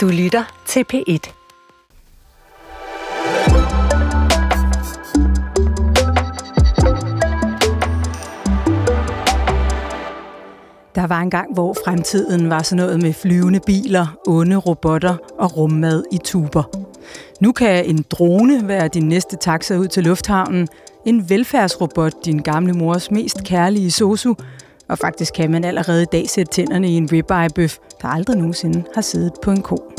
Du lytter til P1. Der var en gang, hvor fremtiden var sådan noget med flyvende biler, onde robotter og rummad i tuber. Nu kan en drone være din næste taxa ud til lufthavnen, en velfærdsrobot din gamle mors mest kærlige sosu, og faktisk kan man allerede i dag sætte tænderne i en ribeye-bøf, der aldrig nogensinde har siddet på en ko.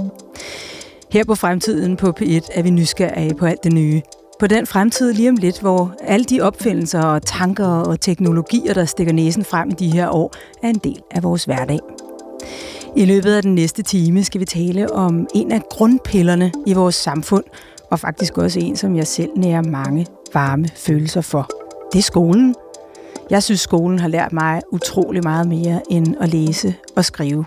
Her på Fremtiden på P1 er vi nysgerrige på alt det nye. På den fremtid lige om lidt, hvor alle de opfindelser og tanker og teknologier, der stikker næsen frem i de her år, er en del af vores hverdag. I løbet af den næste time skal vi tale om en af grundpillerne i vores samfund, og faktisk også en, som jeg selv nærer mange varme følelser for. Det er skolen. Jeg synes, skolen har lært mig utrolig meget mere end at læse og skrive.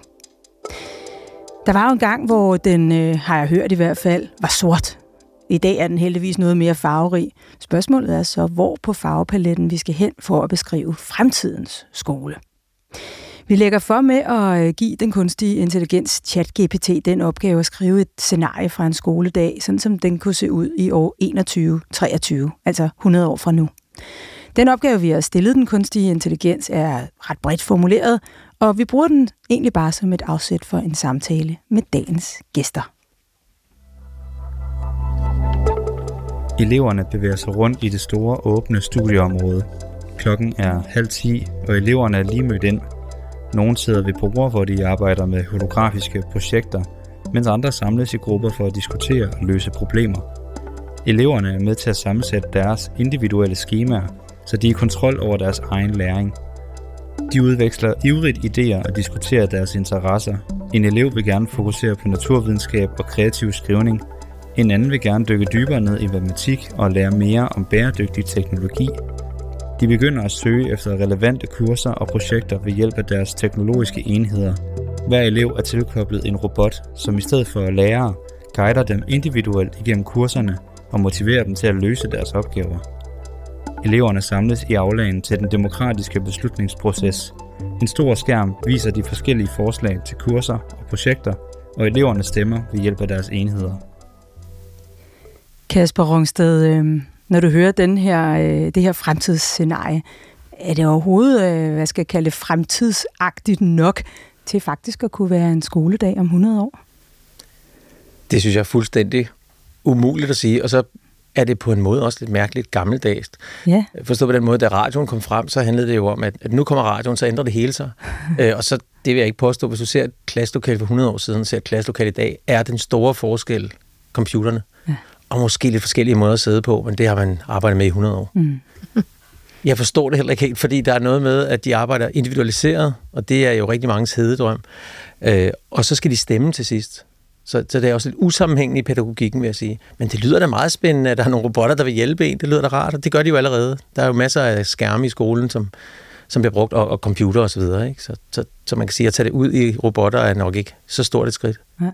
Der var jo en gang, hvor den, øh, har jeg hørt i hvert fald, var sort. I dag er den heldigvis noget mere farverig. Spørgsmålet er så, hvor på farvepaletten vi skal hen for at beskrive fremtidens skole. Vi lægger for med at øh, give den kunstige intelligens ChatGPT den opgave at skrive et scenarie fra en skoledag, sådan som den kunne se ud i år 2123, altså 100 år fra nu. Den opgave, vi har stillet den kunstige intelligens, er ret bredt formuleret, og vi bruger den egentlig bare som et afsæt for en samtale med dagens gæster. Eleverne bevæger sig rundt i det store åbne studieområde. Klokken er halv ti, og eleverne er lige mødt ind. Nogle sidder ved borde, hvor de arbejder med holografiske projekter, mens andre samles i grupper for at diskutere og løse problemer. Eleverne er med til at sammensætte deres individuelle skemaer, så de er i kontrol over deres egen læring. De udveksler ivrigt idéer og diskuterer deres interesser. En elev vil gerne fokusere på naturvidenskab og kreativ skrivning. En anden vil gerne dykke dybere ned i matematik og lære mere om bæredygtig teknologi. De begynder at søge efter relevante kurser og projekter ved hjælp af deres teknologiske enheder. Hver elev er tilkoblet en robot, som i stedet for lærere guider dem individuelt igennem kurserne og motiverer dem til at løse deres opgaver. Eleverne samles i aflagen til den demokratiske beslutningsproces. En stor skærm viser de forskellige forslag til kurser og projekter, og eleverne stemmer ved hjælp af deres enheder. Kasper Rungsted, øh, når du hører den her, øh, det her fremtidsscenarie, er det overhovedet, øh, hvad skal jeg kalde fremtidsagtigt nok til faktisk at kunne være en skoledag om 100 år? Det synes jeg er fuldstændig umuligt at sige, og så er det på en måde også lidt mærkeligt gammeldags. Ja. Forstå på den måde, da radioen kom frem, så handlede det jo om, at, at nu kommer radioen, så ændrer det hele sig. øh, og så, det vil jeg ikke påstå, hvis du ser et klasselokale for 100 år siden, ser et klasselokale i dag, er den store forskel computerne. Ja. Og måske lidt forskellige måder at sidde på, men det har man arbejdet med i 100 år. Mm. jeg forstår det heller ikke helt, fordi der er noget med, at de arbejder individualiseret, og det er jo rigtig mange hededrøm. Øh, og så skal de stemme til sidst. Så, så det er også lidt usammenhængende i pædagogikken, vil jeg sige. Men det lyder da meget spændende, at der er nogle robotter, der vil hjælpe en. Det lyder da rart, og det gør de jo allerede. Der er jo masser af skærme i skolen, som, som bliver brugt, og, og computer og så videre. Ikke? Så, så, så man kan sige, at tage det ud i robotter er nok ikke så stort et skridt. Ja.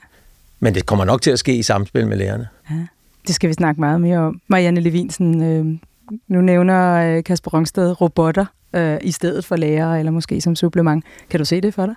Men det kommer nok til at ske i samspil med lærerne. Ja. Det skal vi snakke meget mere om. Marianne Levinsen, øh, nu nævner øh, Kasper Rungsted robotter øh, i stedet for lærere, eller måske som supplement. Kan du se det for dig?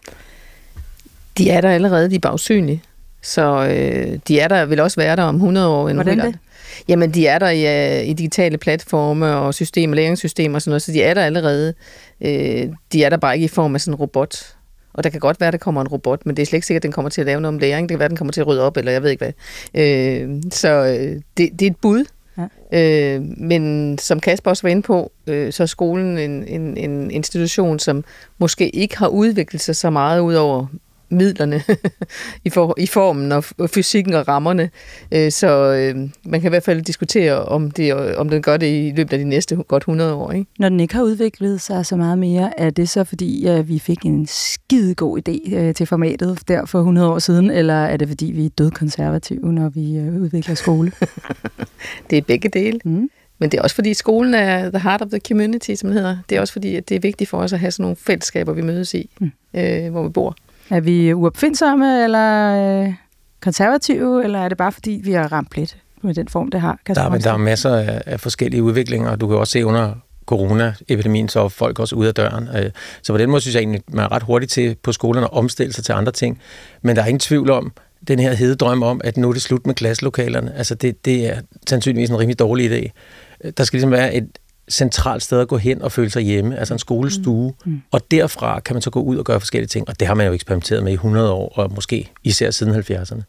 De er der allerede, de er bagsynlige. Så øh, de er der, vil også være der om 100 år. Hvordan det? Jamen, de er der i, uh, i digitale platforme og systemer, læringssystemer og sådan noget, så de er der allerede. Øh, de er der bare ikke i form af sådan en robot. Og der kan godt være, at der kommer en robot, men det er slet ikke sikkert, at den kommer til at lave noget om læring. Det kan være, at den kommer til at rydde op, eller jeg ved ikke hvad. Øh, så øh, det, det er et bud. Ja. Øh, men som Kasper også var inde på, øh, så er skolen en, en, en institution, som måske ikke har udviklet sig så meget ud over midlerne i, for, i formen og fysikken og rammerne. Øh, så øh, man kan i hvert fald diskutere, om, det, om den gør det i løbet af de næste godt 100 år. Ikke? Når den ikke har udviklet sig så meget mere, er det så fordi, at vi fik en skide god idé øh, til formatet der for 100 år siden, eller er det fordi, vi er dødkonservative, når vi udvikler skole? det er begge dele. Mm. Men det er også fordi, skolen er the heart of the community, som det hedder. Det er også fordi, at det er vigtigt for os at have sådan nogle fællesskaber, vi mødes i, mm. øh, hvor vi bor. Er vi uopfindsomme, eller øh, konservative, eller er det bare fordi, vi har ramt lidt med den form, det har? Der, men der er masser af, af forskellige udviklinger, og du kan også se under corona-epidemien, så er folk også ude af døren. Øh, så på den måde synes jeg egentlig, man er ret hurtigt til på skolerne at omstille sig til andre ting. Men der er ingen tvivl om, den her hede drøm om, at nu er det slut med klasselokalerne. Altså det, det er sandsynligvis en rimelig dårlig idé. Der skal ligesom være et centralt sted at gå hen og føle sig hjemme, altså en skolestue. Mm. Mm. Og derfra kan man så gå ud og gøre forskellige ting, og det har man jo eksperimenteret med i 100 år, og måske især siden 70'erne.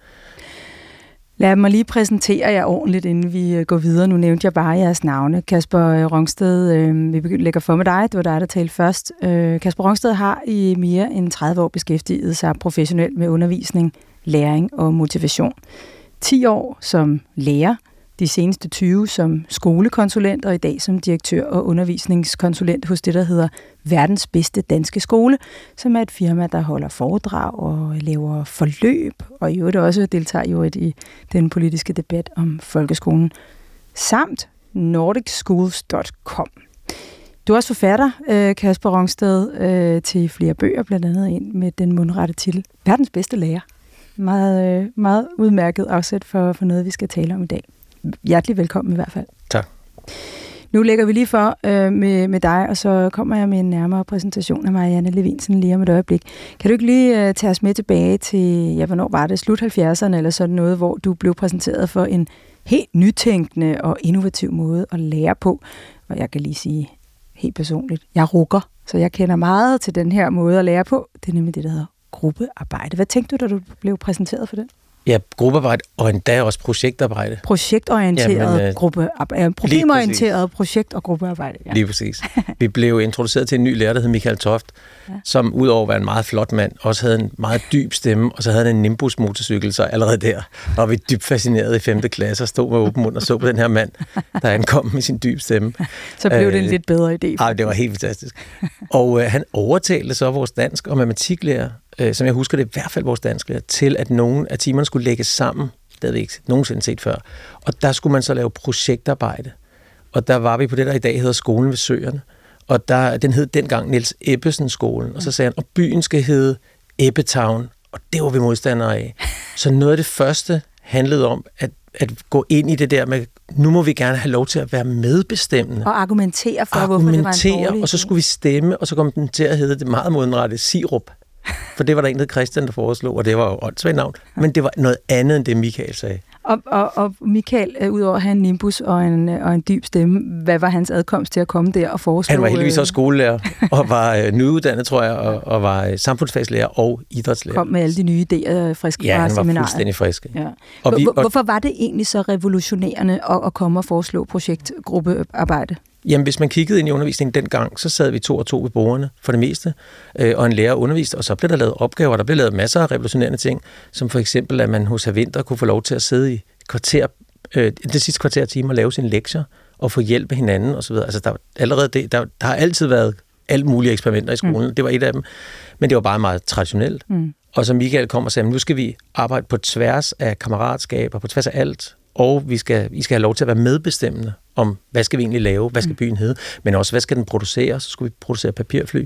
Lad mig lige præsentere jer ordentligt, inden vi øh, går videre. Nu nævnte jeg bare jeres navne. Kasper øh, Rongsted, øh, vi begynder lægger for med dig. Det var dig, der talte først. Øh, Kasper Rongsted har i mere end 30 år beskæftiget sig professionelt med undervisning, læring og motivation. 10 år som lærer, de seneste 20 som skolekonsulent og i dag som direktør og undervisningskonsulent hos det, der hedder Verdens Bedste Danske Skole, som er et firma, der holder foredrag og laver forløb, og i øvrigt også deltager jo i den politiske debat om folkeskolen, samt nordicschools.com. Du er også forfatter, øh, Kasper Rungsted, øh, til flere bøger, blandt andet en med den mundrette titel Verdens Bedste Lærer. Meget, øh, meget udmærket afsæt for, for noget, vi skal tale om i dag hjertelig velkommen i hvert fald. Tak. Nu lægger vi lige for øh, med, med dig, og så kommer jeg med en nærmere præsentation af Marianne Levinsen lige om et øjeblik. Kan du ikke lige øh, tage os med tilbage til, ja, hvornår var det, slut 70'erne eller sådan noget, hvor du blev præsenteret for en helt nytænkende og innovativ måde at lære på. Og jeg kan lige sige helt personligt, jeg rukker, så jeg kender meget til den her måde at lære på. Det er nemlig det, der hedder gruppearbejde. Hvad tænkte du, da du blev præsenteret for det? Ja, gruppearbejde og endda også projektarbejde. Projektorienteret Jamen, øh, gruppearbejde. Problemorienteret projekt- og gruppearbejde. Ja. Lige præcis. Vi blev introduceret til en ny lærer, der hed Michael Toft, ja. som udover at være en meget flot mand, også havde en meget dyb stemme, og så havde han en Nimbus motorcykel, så allerede der var vi dybt fascineret i 5. klasse og stod med åben mund og så på den her mand, der ankom med sin dyb stemme. Så blev det en øh, lidt bedre idé. Nej, det var helt fantastisk. Og øh, han overtalte så vores dansk- og matematiklærer, øh, som jeg husker det, i hvert fald vores dansklærer, til at nogle af timerne skulle lægges sammen. Det havde vi ikke nogensinde set før. Og der skulle man så lave projektarbejde. Og der var vi på det, der i dag hedder Skolen ved Søerne. Og der, den hed dengang Niels Ebbesen skolen. Og så sagde han, og byen skal hedde Ebbetown. Og det var vi modstandere af. Så noget af det første handlede om at, at gå ind i det der med, nu må vi gerne have lov til at være medbestemmende. Og argumentere for, argumentere, hvorfor det var en dårlig og så skulle vi stemme, og så kom den til at hedde det meget modenrette Sirup. For det var der en, der Christian, der foreslog, og det var jo åndssvagt navn. Men det var noget andet, end det Michael sagde. Og, og, og Michael, øh, udover at have en nimbus og en, øh, og en dyb stemme, hvad var hans adkomst til at komme der og foreslå? Han var heldigvis også skolelærer, og var øh, nyuddannet, tror jeg, og, og var øh, samfundsfagslærer og idrætslærer. Kom med alle de nye idéer friske ja, fra seminaret. Ja, han var fuldstændig frisk. Ja. Og vi, og, Hvorfor var det egentlig så revolutionerende at, at komme og foreslå projektgruppearbejde? Jamen, hvis man kiggede ind i undervisningen dengang, så sad vi to og to ved bordene for det meste, øh, og en lærer underviste, og så blev der lavet opgaver, der blev lavet masser af revolutionerende ting, som for eksempel, at man hos Vinter kunne få lov til at sidde i kvarter, øh, det sidste kvarter time og lave sine lektier, og få hjælp af hinanden osv. Altså, der, allerede det, der, der har altid været alt mulige eksperimenter i skolen. Mm. Det var et af dem. Men det var bare meget traditionelt. Mm. Og så Michael kom og sagde, nu skal vi arbejde på tværs af kammeratskaber, på tværs af alt, og vi skal, I skal have lov til at være medbestemmende om, hvad skal vi egentlig lave, hvad skal mm. byen hedde, men også, hvad skal den producere, så skulle vi producere papirfly,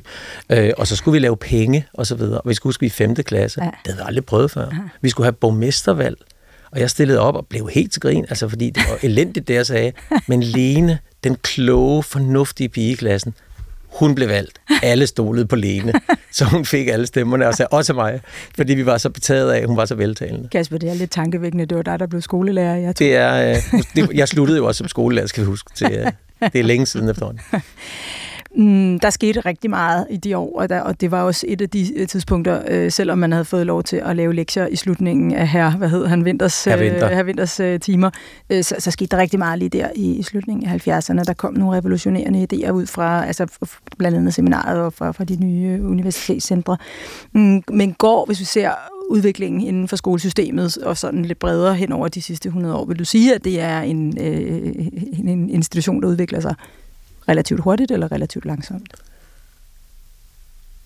øh, og så skulle vi lave penge, og så videre. Og vi skulle huske, vi i 5. klasse. Ja. Det havde vi aldrig prøvet før. Ja. Vi skulle have borgmestervalg, og jeg stillede op og blev helt til grin, altså fordi det var elendigt, det jeg sagde. Men Lene, den kloge, fornuftige pige i klassen, hun blev valgt. Alle stolede på Lene, så hun fik alle stemmerne, og sagde også mig, fordi vi var så betaget af, at hun var så veltalende. Kasper, det er lidt tankevækkende. Det var dig, der blev skolelærer. Jeg, tror. det er, øh, det, jeg sluttede jo også som skolelærer, skal vi huske. Til, øh, det er længe siden efterhånden. Mm, der skete rigtig meget i de år, og, der, og det var også et af de øh, tidspunkter, øh, selvom man havde fået lov til at lave lektier i slutningen af her, hvad hed han, Vinters, her vinter. øh, her Vinters øh, timer, øh, så, så skete der rigtig meget lige der i, i slutningen af 70'erne. Der kom nogle revolutionerende idéer ud fra, altså blandt andet seminaret og fra, fra de nye universitetscentre. Mm, men går, hvis vi ser udviklingen inden for skolesystemet, og sådan lidt bredere hen over de sidste 100 år, vil du sige, at det er en, øh, en institution, der udvikler sig relativt hurtigt eller relativt langsomt?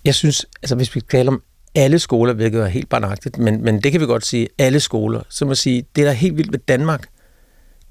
Jeg synes, altså hvis vi taler om alle skoler, hvilket er helt barnagtigt, men, men det kan vi godt sige, alle skoler, så må sige, det der er helt vildt ved Danmark,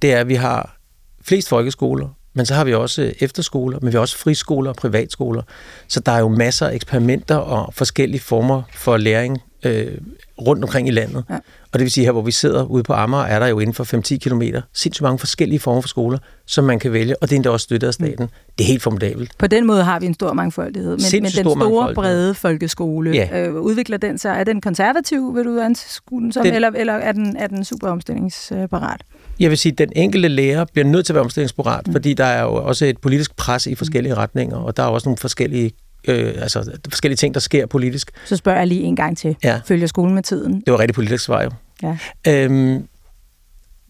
det er, at vi har flest folkeskoler, men så har vi også efterskoler, men vi har også friskoler og privatskoler. Så der er jo masser af eksperimenter og forskellige former for læring øh, rundt omkring i landet. Ja. Og det vil sige, her hvor vi sidder ude på Amager, er der jo inden for 5-10 km sindssygt mange forskellige former for skoler, som man kan vælge, og det er endda også støttet af staten. Mm. Det er helt formidabelt. På den måde har vi en stor mangfoldighed. Men, men den stor store, brede folkeskole, ja. øh, udvikler den sig, er den konservativ, vil du anskue den som, den, eller, eller er, den, er den super omstillingsparat? Jeg vil sige, at den enkelte lærer bliver nødt til at være omstillingsparat, mm. fordi der er jo også et politisk pres i forskellige retninger, og der er også nogle forskellige øh, altså forskellige ting, der sker politisk. Så spørger jeg lige en gang til. Ja. Følger skolen med tiden? Det var rigtig politisk svar jo. Ja. Øhm,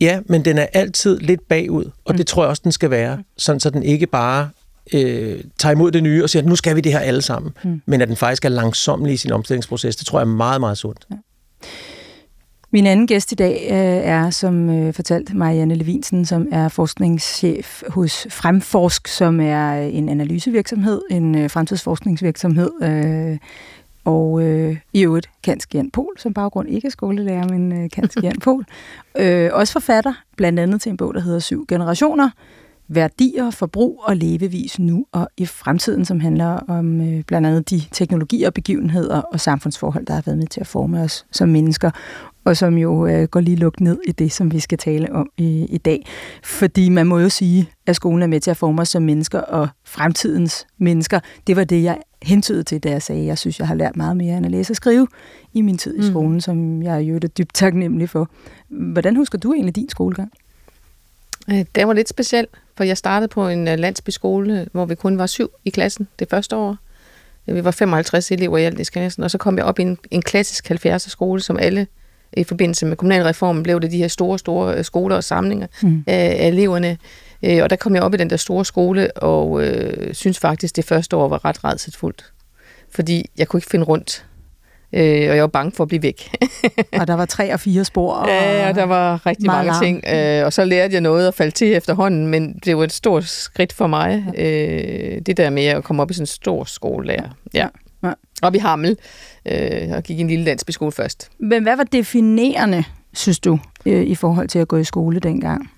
ja, men den er altid lidt bagud, og mm. det tror jeg også, den skal være, sådan så den ikke bare øh, tager imod det nye og siger, at nu skal vi det her alle sammen, mm. men at den faktisk er langsomlig i sin omstillingsproces. Det tror jeg er meget, meget sundt. Ja. Min anden gæst i dag øh, er, som øh, fortalt, Marianne Levinsen, som er forskningschef hos Fremforsk, som er en analysevirksomhed, en øh, fremtidsforskningsvirksomhed, øh, og øh, i øvrigt Kansk Jan Pol, som baggrund ikke er skolelærer, men øh, Kansk Jan Pol. Øh, også forfatter, blandt andet til en bog, der hedder Syv Generationer, værdier, forbrug og levevis nu og i fremtiden, som handler om øh, blandt andet de teknologier, begivenheder og samfundsforhold, der har været med til at forme os som mennesker og som jo øh, går lige lukket ned i det, som vi skal tale om i, i dag. Fordi man må jo sige, at skolen er med til at forme os som mennesker, og fremtidens mennesker, det var det, jeg hentydede til, da jeg sagde, at jeg synes, jeg har lært meget mere end at læse og skrive i min tid i mm. skolen, mm. som jeg jo er dybt taknemmelig for. Hvordan husker du egentlig din skolegang? Øh, det var lidt speciel, for jeg startede på en øh, landsbyskole, hvor vi kun var syv i klassen det første år. Vi var 55 elever i alt i klassen, og så kom jeg op i en, en klassisk 70'er skole, som alle i forbindelse med kommunalreformen blev det de her store, store øh, skoler og samlinger mm. af, af eleverne. Øh, og der kom jeg op i den der store skole, og øh, synes faktisk, det første år var ret redselsfuldt. Fordi jeg kunne ikke finde rundt. Øh, og jeg var bange for at blive væk. og der var tre og fire spor. Og ja, og der var rigtig mange ting. Øh, og så lærte jeg noget at falde til efterhånden, men det var et stort skridt for mig. Øh, det der med at komme op i sådan en stor skole der. Ja. ja. Op i Hammel øh, og gik i en lille landsbyskole først. Men hvad var definerende, synes du, øh, i forhold til at gå i skole dengang?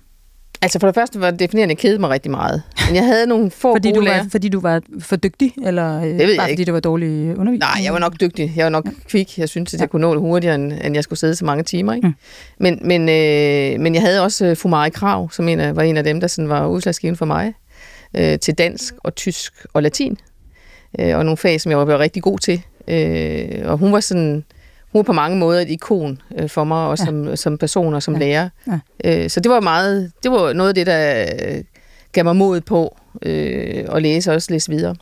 Altså for det første var det definerende, kede mig rigtig meget. Men jeg havde nogle få fordi gode du var, Fordi du var for dygtig, eller øh, det ved bare fordi du var dårlig undervisning? Nej, jeg var nok dygtig. Jeg var nok kvik. Jeg syntes, at jeg ja. kunne nå det hurtigere, end, end jeg skulle sidde så mange timer. Ikke? Mm. Men, men, øh, men jeg havde også øh, Fumari Krav, som en af, var en af dem, der sådan var udslagsgivende for mig, øh, til dansk og tysk og latin. Øh, og nogle fag, som jeg var rigtig god til. Øh, og hun var sådan, hun var på mange måder et ikon øh, for mig, også ja. som, som person og som ja. lærer. Ja. Øh, så det var meget, det var noget af det, der øh, gav mig mod på øh, at læse og også læse videre.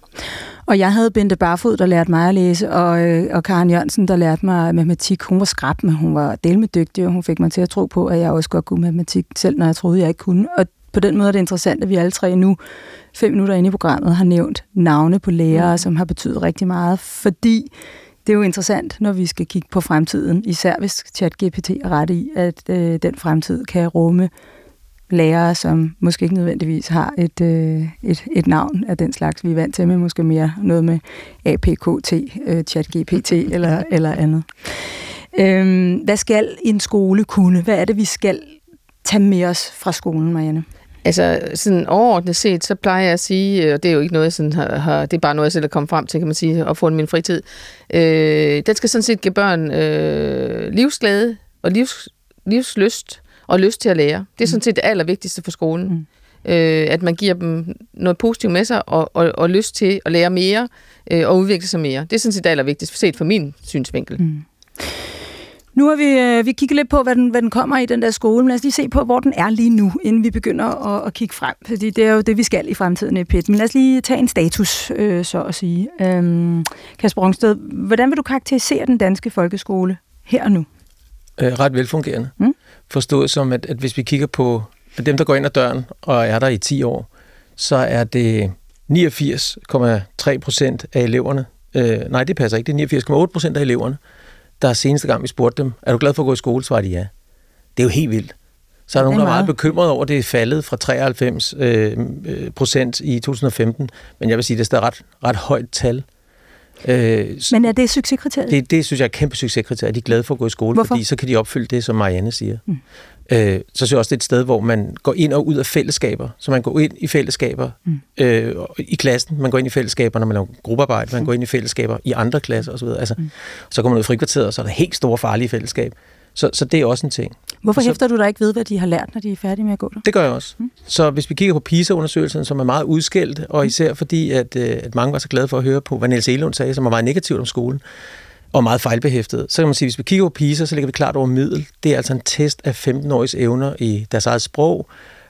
Og jeg havde Bente Barfod, der lærte mig at læse, og, øh, og Karen Jørgensen, der lærte mig matematik. Hun var skrab, men hun var delmedygtig, og hun fik mig til at tro på, at jeg også godt kunne matematik, selv når jeg troede, jeg ikke kunne. Og på den måde er det interessant, at vi alle tre nu, fem minutter inde i programmet, har nævnt navne på lærere, mm. som har betydet rigtig meget, fordi det er jo interessant, når vi skal kigge på fremtiden, især hvis ChatGPT er ret i, at øh, den fremtid kan rumme lærere, som måske ikke nødvendigvis har et, øh, et, et navn af den slags, vi er vant til, men måske mere noget med APKT, øh, ChatGPT eller, eller andet. Øhm, hvad skal en skole kunne? Hvad er det, vi skal tage med os fra skolen, Marianne? Altså, sådan overordnet set, så plejer jeg at sige, og det er jo ikke noget, jeg sådan har, har det er bare noget, jeg selv er kommet frem til, kan man sige, og få min fritid. Øh, den skal sådan set give børn øh, livsglæde og livs, livslyst og lyst til at lære. Det er sådan mm. set det allervigtigste for skolen. Mm. Øh, at man giver dem noget positivt med sig og, og, og lyst til at lære mere øh, og udvikle sig mere. Det er sådan set det allervigtigste, set fra min synsvinkel. Mm. Nu har vi, øh, vi kigget lidt på, hvad den, hvad den kommer i den der skole, men lad os lige se på, hvor den er lige nu, inden vi begynder at, at kigge frem. Fordi det er jo det, vi skal i fremtiden i PIT. Men lad os lige tage en status, øh, så at sige. Øhm, Kasper Rungsted, hvordan vil du karakterisere den danske folkeskole her og nu? Øh, ret velfungerende. Mm? Forstået som, at, at hvis vi kigger på dem, der går ind ad døren og er der i 10 år, så er det 89,3 procent af eleverne, øh, nej, det passer ikke, det er 89,8 procent af eleverne, der seneste gang, vi spurgte dem, er du glad for at gå i skole? Svarede de ja. Det er jo helt vildt. Så er der nogen, der er meget bekymret over, at det er faldet fra 93 øh, øh, procent i 2015. Men jeg vil sige, det er stadig ret, ret højt tal. Øh, Men er det succeskriteriet? det, det synes jeg er et kæmpe succeskriterie. De er glade for at gå i skole, Hvorfor? fordi så kan de opfylde det, som Marianne siger. Mm. Øh, så synes jeg også, det er et sted, hvor man går ind og ud af fællesskaber. Så man går ind i fællesskaber mm. øh, i klassen, man går ind i fællesskaber, når man laver gruppearbejde, man går ind i fællesskaber i andre klasser osv. Altså, mm. Så kommer man ud i frikvarteret, og så er der helt store farlige fællesskab. Så, så det er også en ting. Hvorfor så- hæfter du dig ikke ved, hvad de har lært, når de er færdige med at gå der? Det gør jeg også. Mm. Så hvis vi kigger på PISA-undersøgelsen, som er meget udskældt, og især fordi, at, øh, at mange var så glade for at høre på, hvad Niels Elund sagde, som var meget negativt om skolen, og meget fejlbehæftet, så kan man sige, at hvis vi kigger på PISA, så ligger vi klart over middel. Det er altså en test af 15-åriges evner i deres eget sprog,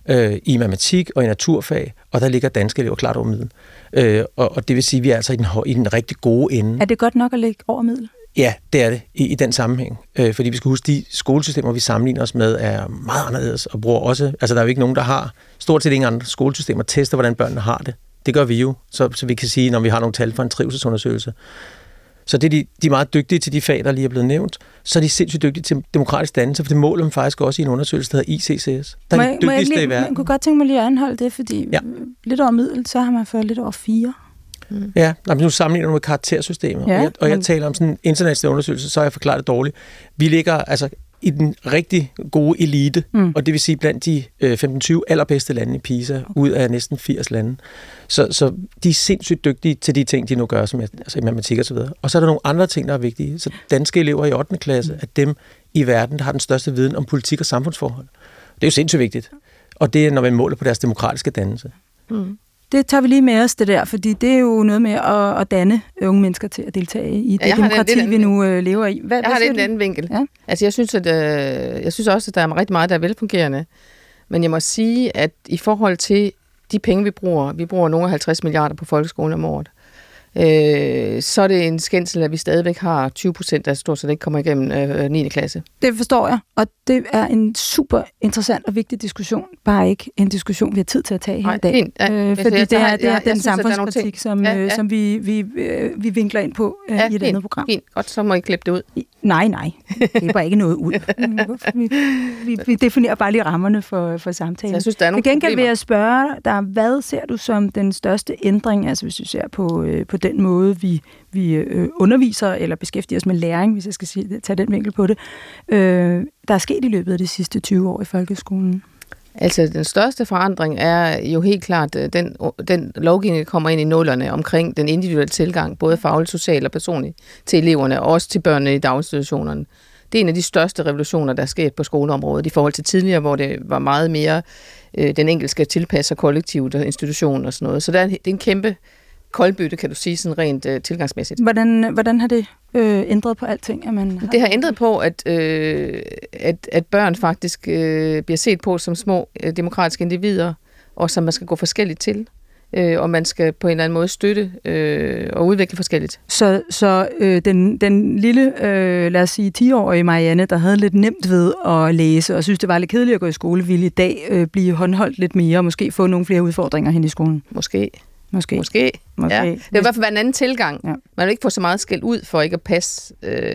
øh, i matematik og i naturfag, og der ligger danske elever klart over middel. Øh, og, og det vil sige, at vi er altså i den, i den rigtig gode ende. Er det godt nok at ligge over middel? Ja, det er det i, i den sammenhæng. Øh, fordi vi skal huske, de skolesystemer, vi sammenligner os med, er meget anderledes og bruger også... Altså, der er jo ikke nogen, der har stort set ingen andre skolesystemer tester, hvordan børnene har det. Det gør vi jo, så, så vi kan sige, når vi har nogle tal fra en trivselsundersøgelse. Så det er de, de er meget dygtige til de fag, der lige er blevet nævnt. Så er de sindssygt dygtige til demokratisk dannelse, for det måler man faktisk også i en undersøgelse, der hedder ICCS. Der Må er jeg- de må jeg dygtigste lige, i verden. Jeg kunne godt tænke mig lige at anholde det, fordi Ja. lidt over middel, så har man fået lidt over fire. Ja, nej, men nu sammenligner du med karaktersystemet, Ja, og, jeg, og jeg men- taler om sådan en international undersøgelse, så har jeg forklaret det dårligt. Vi ligger altså i den rigtig gode elite, mm. og det vil sige blandt de øh, 15-20 allerbedste lande i PISA, okay. ud af næsten 80 lande. Så, så de er sindssygt dygtige til de ting, de nu gør, som jeg, altså i matematik og så videre. Og så er der nogle andre ting, der er vigtige. Så danske elever i 8. klasse er dem i verden, der har den største viden om politik og samfundsforhold. Det er jo sindssygt vigtigt. Og det er, når man måler på deres demokratiske dannelse. Det tager vi lige med os, det der, fordi det er jo noget med at, at danne unge mennesker til at deltage i det det demokrati, vi nu øh, lever i. Hvad, Jeg hvad har lidt en anden vinkel. Ja. Altså, jeg synes, at, øh, jeg synes også, at der er rigtig meget, der er velfungerende. Men jeg må sige, at i forhold til de penge, vi bruger, vi bruger nogle af 50 milliarder på folkeskolen om året, øh, så er det en skændsel, at vi stadigvæk har 20 procent, der stort set ikke kommer igennem øh, 9. klasse. Det forstår jeg, og det er en super interessant og vigtig diskussion. Bare ikke en diskussion, vi har tid til at tage her Nej, i dag. fint. Ja, øh, altså, fordi jeg det her det er jeg- den er samfundskritik, som, Ja, øh, ja. som vi, vi, øh, vi vinkler ind på øh, Ja, i et fint, andet program. Fint, godt, så må I klippe det ud. I- Nej, nej. Det er bare ikke noget ud. vi, vi, vi definerer bare lige rammerne for, for Så samtalen. jeg synes, der er nogle Til gengæld vil jeg spørge dig, hvad ser du som den største ændring, altså hvis du ser på, øh, på den måde, vi, vi øh, underviser eller beskæftiger os med læring, hvis jeg skal sige, tage den vinkel på det, øh, der er sket i løbet af de sidste 20 år i folkeskolen? Altså, den største forandring er jo helt klart øh, den, den lovgivning, der kommer ind i nullerne omkring den individuelle tilgang, både fagligt, socialt og personligt, til eleverne, og også til børnene i daginstitutionerne. Det er en af de største revolutioner, der er sket på skoleområdet i forhold til tidligere, hvor det var meget mere, øh, den enkelte skal tilpasse sig kollektivt og institutionen og sådan noget. Så der er en, det er en kæmpe koldbytte, kan du sige, sådan rent øh, tilgangsmæssigt. Hvordan, hvordan har det øh, ændret på alting? At man Det har ændret på, at, øh, at, at børn faktisk øh, bliver set på som små øh, demokratiske individer, og som man skal gå forskelligt til. Øh, og man skal på en eller anden måde støtte øh, og udvikle forskelligt. Så, så øh, den, den lille, øh, lad os sige, 10-årige Marianne, der havde lidt nemt ved at læse, og synes, det var lidt kedeligt at gå i skole, ville i dag øh, blive håndholdt lidt mere, og måske få nogle flere udfordringer hen i skolen. Måske. Måske. Måske. Måske. Ja. Det vil i hvert fald være en anden tilgang. Ja. Ja. Man vil ikke få så meget skæld ud for ikke at passe, øh,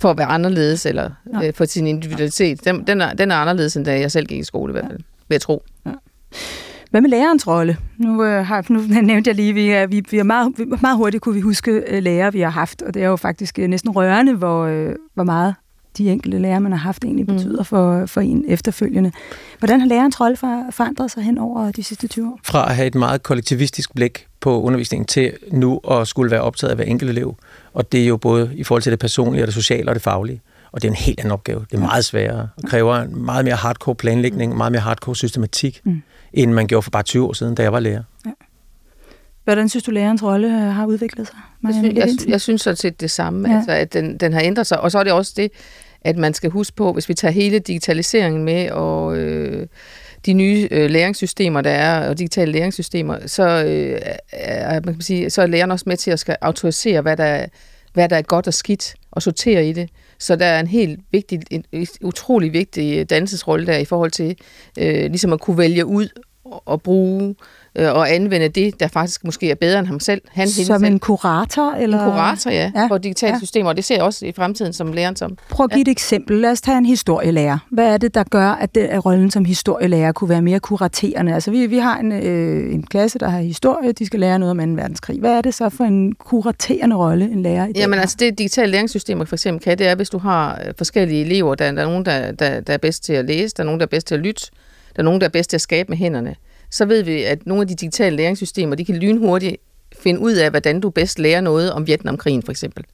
for at være anderledes, eller Nej. øh, for sin individualitet. Den, den, er, den er anderledes, end da jeg selv gik i skole i hvert fald, vil jeg tro. Hvad med lærerens rolle? Nu, øh, har, nu nævnte jeg lige, vi er, vi, vi er meget, meget hurtigt kunne vi huske øh, lærere, vi har haft, og det er jo faktisk øh, næsten rørende, hvor, øh, hvor meget de enkelte lærere, man har haft, egentlig Mm. betyder for, for en efterfølgende. Hvordan har lærerens rolle for, forandret sig hen over de sidste 20 år? fra at have et meget kollektivistisk blik på undervisningen til nu at skulle være optaget af hver enkelt elev. Og det er jo både i forhold til det personlige og det sociale og det faglige. Og det er en helt anden opgave. Det er meget sværere og kræver en meget mere hardcore planlægning, meget mere hardcore systematik, Mm. end man gjorde for bare 20 år siden, da jeg var lærer. Hvordan synes du, lærerens rolle øh, har udviklet sig? Jeg, synes, jeg, jeg synes sådan set det samme, Ja. ja. altså, at den, den har ændret sig. Og så er det også det, at man skal huske på, hvis vi tager hele digitaliseringen med, og øh, de nye øh, læringssystemer, der er, og digitale læringssystemer, så, øh, er, man kan sige, så er læreren også med til at skal autorisere, hvad der, er- hvad der er godt og skidt, og sortere i det. Så der er en helt vigtig, en, utrolig vigtig øh, dansesrolle der i forhold til øh, ligesom at kunne vælge ud og bruge øh, og anvende det, der faktisk måske er bedre end ham selv. Han, som en kurator? Eller? En kurator, ja, ja. for digitale ja. systemer, og det ser jeg også i fremtiden som læreren som. Prøv at give ja. et eksempel. Lad os tage en historielærer. Hvad er det, der gør, at, det, at rollen som historielærer kunne være mere kuraterende? Altså, vi, vi har en, øh, en klasse, der har historie, de skal lære noget om 2. verdenskrig. Hvad er det så for en kuraterende rolle, en lærer i det? Jamen, altså det digitale læringssystemer for eksempel kan, det er, hvis du har øh, forskellige elever, der, der er nogen, der, der, der er bedst til at læse, der er nogen, der er bedst til at lytte, der er nogen, der er bedst til at skabe med hænderne så ved vi, at nogle af de digitale læringssystemer, de kan lynhurtigt finde ud af, hvordan du bedst lærer noget om Vietnamkrigen for eksempel.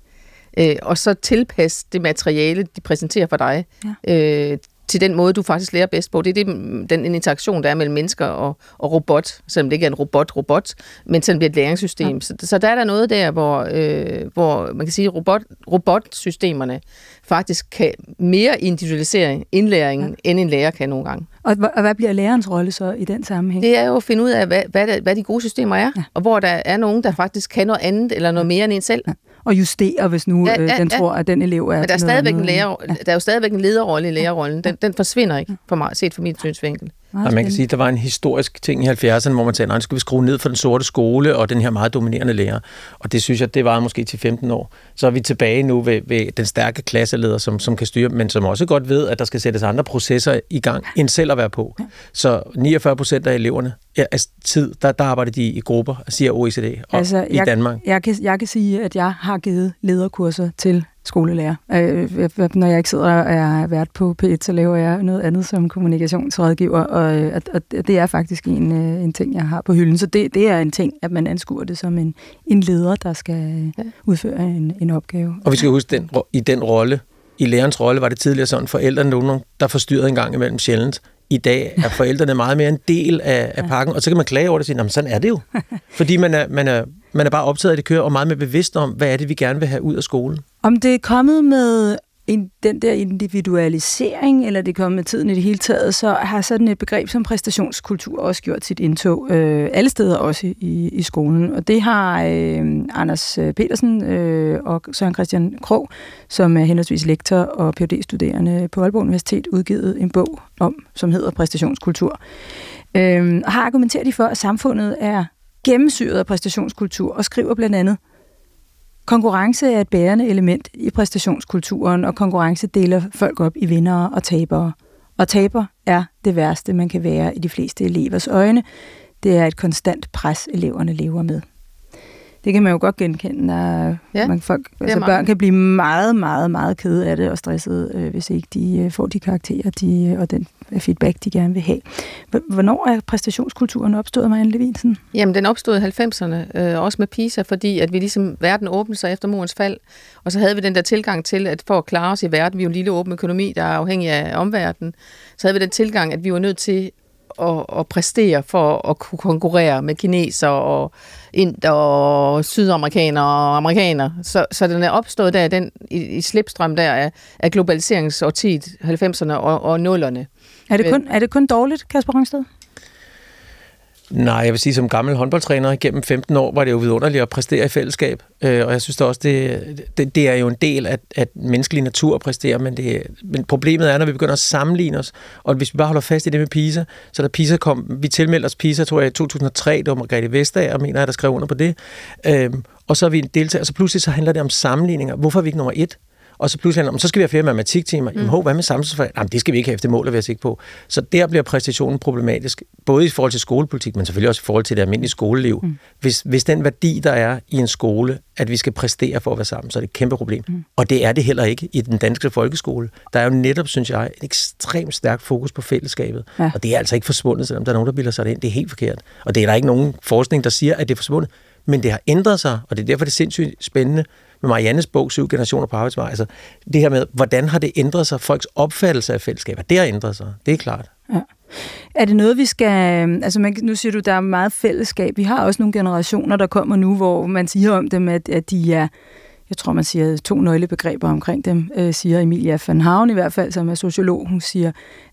Øh, og så tilpasse det materiale, de præsenterer for dig, ja. øh, til den måde, du faktisk lærer bedst på. Det er det, den interaktion, der er mellem mennesker og, og robot, selvom det ikke er en robot-robot, men selvom det er et læringssystem. Ja. Så, så der er der noget der, hvor, øh, hvor man kan sige, robot, robotsystemerne faktisk kan mere individualisere indlæringen, ja. end en lærer kan nogle gange. Og, og hvad bliver lærerens rolle så i den sammenhæng? Det er jo at finde ud af, hvad, hvad, hvad de gode systemer er, ja. og hvor der er nogen, der faktisk kan noget andet eller noget mere end en selv. Ja og justere, hvis nu ja, ja, øh, den ja. tror, at den elev er... Men der er, stadigvæk en lærer, ja. der er jo stadigvæk en lederrolle i lærerrollen. Den, den forsvinder ikke, for mig, set fra min synsvinkel. Og man kan sige, at der var en historisk ting i 70'erne, hvor man sagde, nu skal vi skrue ned for den sorte skole og den her meget dominerende lærer. Og det synes jeg, det var måske til 15 år. Så er vi tilbage nu ved, ved den stærke klasseleder, som, som kan styre, men som også godt ved, at der skal sættes andre processer i gang, end selv at være på. Så 49 procent af eleverne ja, altså tid, der, der arbejder de i grupper, siger OECD, og altså, i jeg, Danmark. Jeg kan, jeg kan sige, at jeg har givet lederkurser til skolelærer. Øh, når jeg ikke sidder og er vært på P1, så laver jeg noget andet som kommunikationsrådgiver, og, øh, og det er faktisk en, øh, en ting, jeg har på hylden. Så det, det er en ting, at man anskuer det som en, en leder, der skal ja. udføre en, en opgave. Og vi skal huske, den, i den rolle, i lærerens rolle, var det tidligere sådan, forældrene nogen, der forstyrrede en gang imellem sjældent. I dag er forældrene meget mere en del af, af pakken, og så kan man klage over det og sige, sådan er det jo. Fordi man er, man, er, man er bare optaget af det kører, og meget mere bevidst om, hvad er det, vi gerne vil have ud af skolen. Om det er kommet med en, den der individualisering, eller det er kommet med tiden i det hele taget, så har sådan et begreb som præstationskultur også gjort sit indtog øh, alle steder, også i, i skolen. Og det har øh, Anders øh, Petersen øh, og Søren Christian Krog, som er henholdsvis lektor og phd studerende på Aalborg Universitet, udgivet en bog om, som hedder Præstationskultur. Øh, og har argumenteret de for, at samfundet er gennemsyret af præstationskultur, og skriver blandt andet, Konkurrence er et bærende element i præstationskulturen, og konkurrence deler folk op i vindere og tabere. Og taber er det værste, man kan være i de fleste elevers øjne. Det er et konstant pres, eleverne lever med. Det kan man jo godt genkende, når ja, man folk, altså børn kan blive meget, meget, meget kede af det og stresset, øh, hvis ikke de øh, får de karakterer de, øh, og den feedback, de gerne vil have. Hvornår er præstationskulturen opstået, Marianne Levinsen? Jamen, den opstod i 90'erne, øh, også med PISA, fordi at vi ligesom, verden åbnede sig efter murens fald, og så havde vi den der tilgang til, at for at klare os i verden, vi er jo en lille åben økonomi, der er afhængig af omverdenen, så havde vi den tilgang, at vi var nødt til at, at præstere for at kunne konkurrere med kineser og ind og sydamerikanere og amerikanere. Så, så den er opstået der den, i, i slipstrøm der af, af globaliseringsårtiet, 90'erne og, og 0'erne. Er det, kun, er det kun dårligt, Kasper Rangsted? Nej, jeg vil sige, som gammel håndboldtræner igennem 15 år, var det jo vidunderligt at præstere i fællesskab. Øh, og jeg synes da også, det, det, det er jo en del af, at menneskelig natur at præstere, men, det, men problemet er, når vi begynder at sammenligne os, og hvis vi bare holder fast i det med PISA, så da PISA kom, vi tilmeldte os PISA, tror jeg, i 2003, det var Margrethe Vestager, mener jeg, der skrev under på det, øhm, og så er vi en deltager, og så pludselig så handler det om sammenligninger. Hvorfor er vi ikke nummer et? Og så pludselig om, så skal vi have flere matematiktimer. Mm. Jamen, hov, hvad med samfundsfag? Jamen, det skal vi ikke have, det mål at være sikker på. Så der bliver præstationen problematisk, både i forhold til skolepolitik, men selvfølgelig også i forhold til det almindelige skoleliv. Mm. Hvis, hvis den værdi, der er i en skole, at vi skal præstere for at være sammen, så er det et kæmpe problem. Mm. Og det er det heller ikke i den danske folkeskole. Der er jo netop, synes jeg, en ekstremt stærk fokus på fællesskabet. Ja. Og det er altså ikke forsvundet, selvom der er nogen, der bilder sig det ind. Det er helt forkert. Og det er der ikke nogen forskning, der siger, at det er forsvundet. Men det har ændret sig, og det er derfor, det er sindssygt spændende med Mariannes bog, Syv generationer på arbejdsmarkedet. Altså, det her med, hvordan har det ændret sig, folks opfattelse af fællesskaber, det har ændret sig, det er klart. Ja. Er det noget, vi skal... Øhm, altså, man, nu siger du, der er meget fællesskab. Vi har også nogle generationer, der kommer nu, hvor man siger om dem, at, at de er jeg tror, man siger to nøglebegreber omkring dem, øh, siger Emilia van Havn i hvert fald, som er sociolog. Hun siger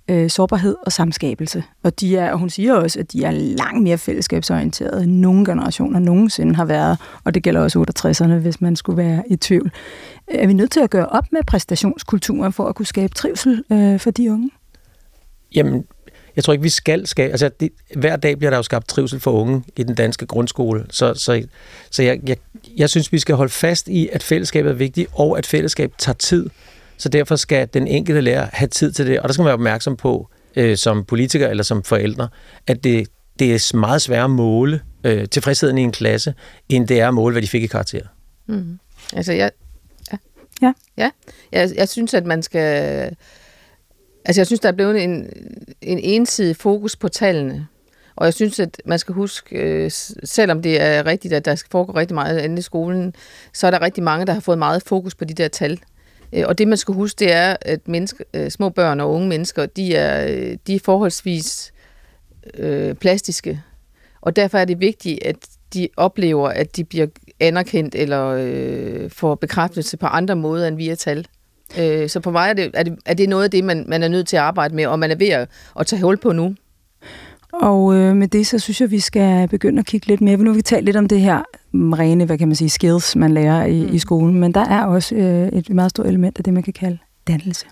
øh, sårbarhed og samskabelse. Og, de er, og hun siger også, at de er langt mere fællesskabsorienterede, end nogen generationer nogensinde har været. Og det gælder også 68'erne, hvis man skulle være i tvivl. Er vi nødt til at gøre op med præstationskulturen for at kunne skabe trivsel øh, for de unge? Jamen, jeg tror ikke, vi skal skabe... Altså, det, hver dag bliver der jo skabt trivsel for unge i den danske grundskole. Så, så, så jeg, jeg, jeg synes, vi skal holde fast i, at fællesskabet er vigtigt, og at fællesskab tager tid. Så derfor skal den enkelte lærer have tid til det. Og der skal man være opmærksom på, øh, som politiker eller som forældre, at det, det er meget sværere at måle øh, tilfredsheden i en klasse, end det er at måle, hvad de fik i karakter. Mm. Altså, jeg, ja. Ja. ja. Jeg, jeg synes, at man skal... Altså, jeg synes, der er blevet en, en ensidig fokus på tallene. Og jeg synes, at man skal huske, øh, selvom det er rigtigt, at der foregår rigtig meget andet i skolen, så er der rigtig mange, der har fået meget fokus på de der tal. Øh, og det, man skal huske, det er, at menneske, øh, små børn og unge mennesker, de er, øh, de er forholdsvis øh, plastiske. Og derfor er det vigtigt, at de oplever, at de bliver anerkendt eller øh, får bekræftelse på andre måder end via tal. Øh, så på mig er det, er det, er det noget af det, man, man er nødt til at arbejde med, og man er ved at, at tage hul på nu. Og øh, med det, så synes jeg, vi skal begynde at kigge lidt mere. Nu har vi talt lidt om det her rene, hvad kan man sige, skills, man lærer i, mm. i skolen, men der er også øh, et meget stort element af det, man kan kalde dannelse.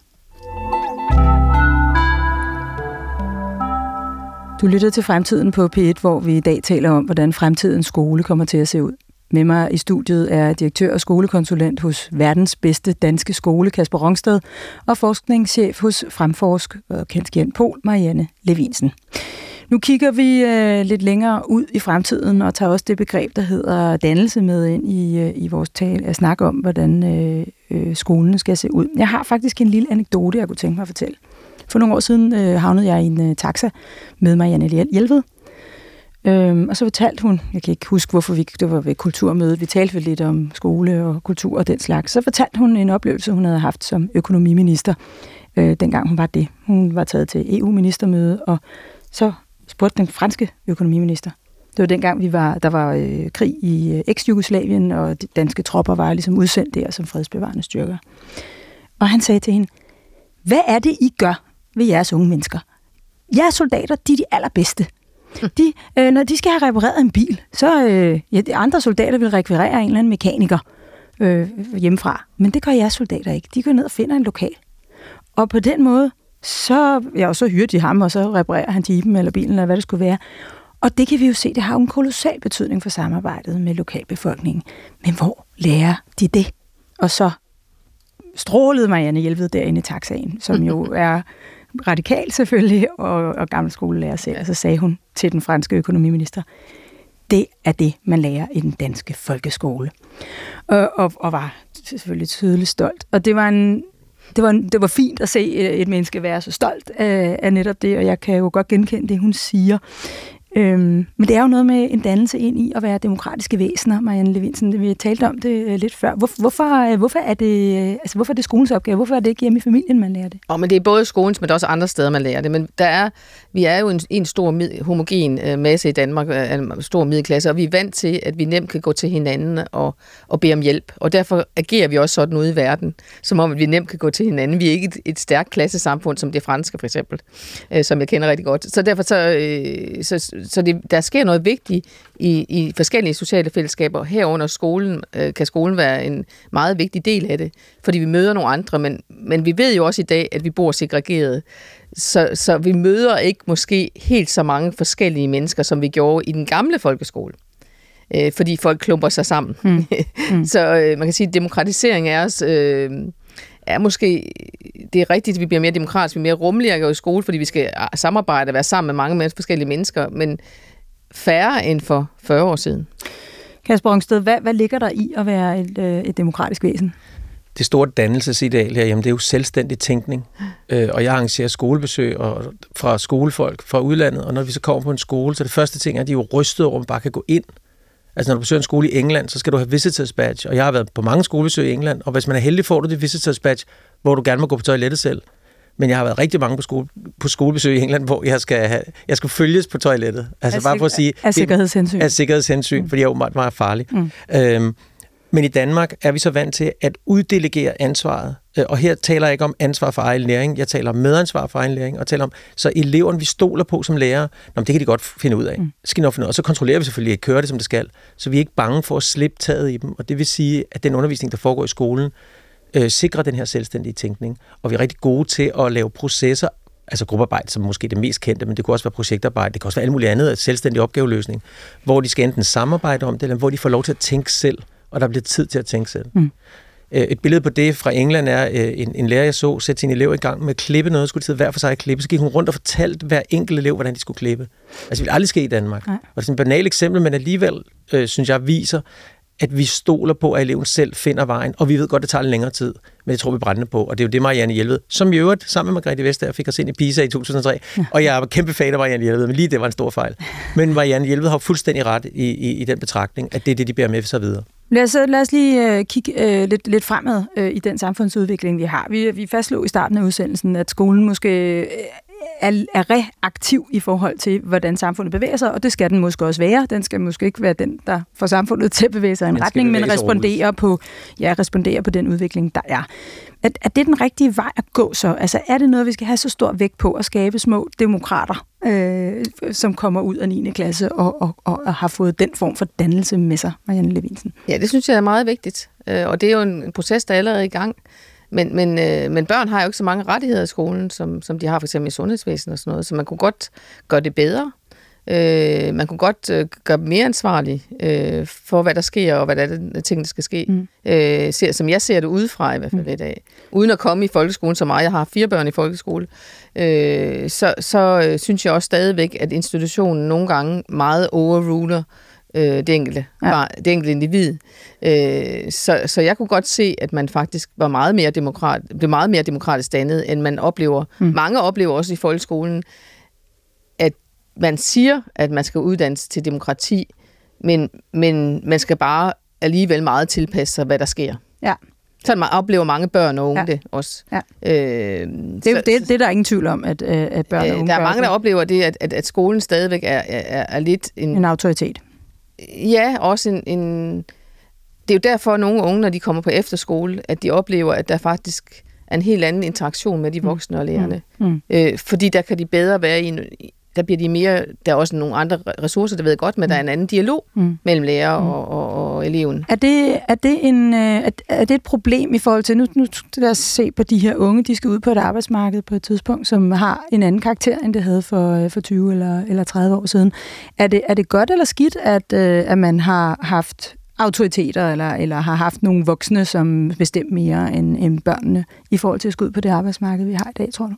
Du lytter til Fremtiden på P1, hvor vi i dag taler om, hvordan fremtidens skole kommer til at se ud. Med mig i studiet er direktør og skolekonsulent hos verdens bedste danske skole, Kasper Rongsted, og forskningschef hos Fremforsk og kendt Pol, Marianne Levinsen. Nu kigger vi øh, lidt længere ud i fremtiden og tager også det begreb, der hedder dannelse med ind i, øh, i vores tale at snakke om, hvordan øh, øh, skolen skal se ud. Jeg har faktisk en lille anekdote, jeg kunne tænke mig at fortælle. For nogle år siden øh, havnede jeg i en øh, taxa med Marianne Hjelved. Øhm, og så fortalte hun, jeg kan ikke huske, hvorfor vi, det var ved kulturmødet, vi talte lidt om skole og kultur og den slags. Så fortalte hun en oplevelse, hun havde haft som økonomiminister, øh, dengang hun var det. Hun var taget til EU-ministermøde, og så spurgte den franske økonomiminister. Det var dengang, vi var, der var øh, krig i øh, eks-Jugoslavien, og de danske tropper var ligesom udsendt der som fredsbevarende styrker. Og han sagde til hende, hvad er det, I gør ved jeres unge mennesker? Jeres soldater, de er de allerbedste. De, øh, når de skal have repareret en bil, så øh, ja, de andre soldater vil rekvirere en eller anden mekaniker øh, hjemmefra. Men det gør jeres soldater ikke. De går ned og finder en lokal. Og på den måde, så, ja, og så hyrer de ham, og så reparerer han jeepen eller bilen, eller hvad det skulle være. Og det kan vi jo se, det har jo en kolossal betydning for samarbejdet med lokalbefolkningen. Men hvor lærer de det? Og så strålede Marianne Hjelved derinde i taxaen, som jo er radikal selvfølgelig, og, og gammel skolelærer selv. Og så sagde hun til den franske økonomiminister, det er det, man lærer i den danske folkeskole. Og, og, og var selvfølgelig tydeligt stolt. Og det var en det var, det var fint at se øh, et menneske være så stolt af, af netop det, og jeg kan jo godt genkende det, hun siger. Øhm, men det er jo noget med en dannelse ind i at være demokratiske væsener, Marianne Levinsen. Vi talte om det øh, lidt før. Hvor, hvorfor, øh, hvorfor, er det, øh, altså, hvorfor er det skolens opgave? Hvorfor er det ikke hjemme i familien, man lærer det? Oh, men det er både skolens, men det er også andre steder, man lærer det. Men der er, vi er jo en, en stor mid, homogen øh, masse i Danmark, øh, en stor middelklasse, og vi er vant til, at vi nemt kan gå til hinanden og, og bede om hjælp. Og derfor agerer vi også sådan ude i verden, som om at vi nemt kan gå til hinanden. Vi er ikke et, et stærkt klassesamfund, som det franske for eksempel, øh, som jeg kender rigtig godt. Så derfor så, øh, så så det, der sker noget vigtigt i, i forskellige sociale fællesskaber. Herunder skolen, øh, kan skolen være en meget vigtig del af det, fordi vi møder nogle andre, men, men vi ved jo også i dag, at vi bor segregeret. Så, så vi møder ikke måske helt så mange forskellige mennesker, som vi gjorde i den gamle folkeskole øh, fordi folk klumper sig sammen. Mm. Mm. så øh, man kan sige, at demokratisering er også... Øh, er måske, det er rigtigt, at vi bliver mere demokratiske, vi er mere rummelige i skole, fordi vi skal samarbejde og være sammen med mange forskellige mennesker, men færre end for 40 år siden. Kasper Ongsted, hvad, hvad ligger der i at være et, øh, et demokratisk væsen? Det store dannelsesideal herhjemme, det er jo selvstændig tænkning. Øh, og jeg arrangerer skolebesøg og, fra skolefolk fra udlandet, og når vi så kommer på en skole, så det første ting er, at de er jo rystet over, at man bare kan gå ind Altså når du besøger en skole i England, så skal du have visitors badge, og jeg har været på mange skolebesøg i England, og hvis man er heldig, får du det visitors badge, hvor du gerne må gå på toilettet selv. Men jeg har været rigtig mange på, skole, på skolebesøg i England, hvor jeg skal, have, jeg skal følges på toilettet. Altså af bare for at sige... Af sikkerhedshensyn. Af sikkerhedshensyn, mm. fordi jeg er åbenbart meget farlig. Mm. Øhm, men i Danmark er vi så vant til at uddelegere ansvaret. Øh, og her taler jeg ikke om ansvar for egen læring, jeg taler om medansvar for egen læring, og taler om, så eleverne, vi stoler på som lærer, Nå, det kan de godt finde ud af. Mm. Skal nok finde ud af. Og så kontrollerer vi selvfølgelig, at kører det, som det skal. Så vi er ikke bange for at slippe taget i dem. Og det vil sige, at den undervisning, der foregår i skolen, øh, sikrer den her selvstændige tænkning. Og vi er rigtig gode til at lave processer altså gruppearbejde, som måske er det mest kendte, men det kunne også være projektarbejde, det kan også være alt muligt andet, selvstændig opgaveløsning, hvor de skal enten samarbejde om det, eller hvor de får lov til at tænke selv, og der bliver tid til at tænke selv. Mm. Øh, et billede på det fra England er øh, en, en lærer, jeg så, sætte sin elev i gang med at klippe noget, skulle de hver for sig at klippe. Så gik hun rundt og fortalte hver enkelt elev, hvordan de skulle klippe. Altså, det ville aldrig ske i Danmark. Nej. Og det er et banalt eksempel, men alligevel, øh, synes jeg, viser, at vi stoler på, at eleven selv finder vejen, og vi ved godt, at det tager længere tid, men det tror vi brændende på, og det er jo det, Marianne Hjelved, som i øvrigt sammen med Margrethe Vestager fik os ind i PISA i 2003, ja. og jeg er kæmpe fan af Marianne Hjelved, men lige det var en stor fejl. Men Marianne Hjelved har fuldstændig ret i, i, i den betragtning, at det er det, de bærer med sig videre. Lad os, øh, lad os lige øh, kigge øh, lidt, lidt fremad øh, i den samfundsudvikling, vi har. Vi, vi fastslog i starten af udsendelsen, at skolen måske øh, er, er reaktiv i forhold til, hvordan samfundet bevæger sig, og det skal den måske også være. Den skal måske ikke være den, der får samfundet til at bevæge sig i en retning, men respondere på, ja, respondere på den udvikling, der er. Er, er det den rigtige vej at gå så? Altså er det noget, vi skal have så stor vægt på at skabe små demokrater, øh, som kommer ud af 9. klasse og, og, og, og har fået den form for dannelse med sig, Marianne Levinsen? Ja, det synes jeg er meget vigtigt, øh, og det er jo en proces, der er allerede i gang. Men, men, øh, men børn har jo ikke så mange rettigheder i skolen, som, som de har for eksempel i sundhedsvæsenet og sådan noget, så man kunne godt gøre det bedre. Øh, man kunne godt øh, gøre dem mere ansvarlige øh, for, hvad der sker, og hvad der er ting, der skal ske. Mm. Øh, ser, som jeg ser det udefra i hvert fald mm. i dag. Uden at komme i folkeskolen så meget. Jeg har fire børn i folkeskole. Øh, så så øh, synes jeg også stadigvæk, at institutionen nogle gange meget overruler øh, det, enkelte, ja. var, det enkelte individ. Øh, så, så jeg kunne godt se, at man faktisk var meget mere demokrat, blev meget mere demokratisk dannet, end man oplever. Mm. Mange oplever også i folkeskolen, at man siger, at man skal uddannes til demokrati, men, men man skal bare alligevel meget tilpasse sig, hvad der sker. Ja. Så man oplever mange børn og unge ja. det også. Ja. Øh, det, så, det, det er der ingen tvivl om, at, øh, at børn og unge Der er mange, der oplever det, at, at, at skolen stadigvæk er, er, er lidt en... En autoritet. Ja, også en, en... Det er jo derfor, at nogle unge, når de kommer på efterskole, at de oplever, at der faktisk er en helt anden interaktion med de mm. voksne og lærerne. Mm. Mm. Øh, fordi der kan de bedre være i en, der bliver de mere, der er også nogle andre ressourcer, det ved jeg godt, men mm. der er en anden dialog mm. mellem lærer mm. og, og, og eleven. Er det, er, det en, øh, er, er det et problem i forhold til, nu, nu lad os se på de her unge, de skal ud på et arbejdsmarked på et tidspunkt, som har en anden karakter, end det havde for, øh, for 20 eller, eller 30 år siden. Er det, er det godt eller skidt, at, øh, at man har haft autoriteter, eller, eller har haft nogle voksne, som bestemmer mere end, end børnene, i forhold til at skulle ud på det arbejdsmarked, vi har i dag, tror du?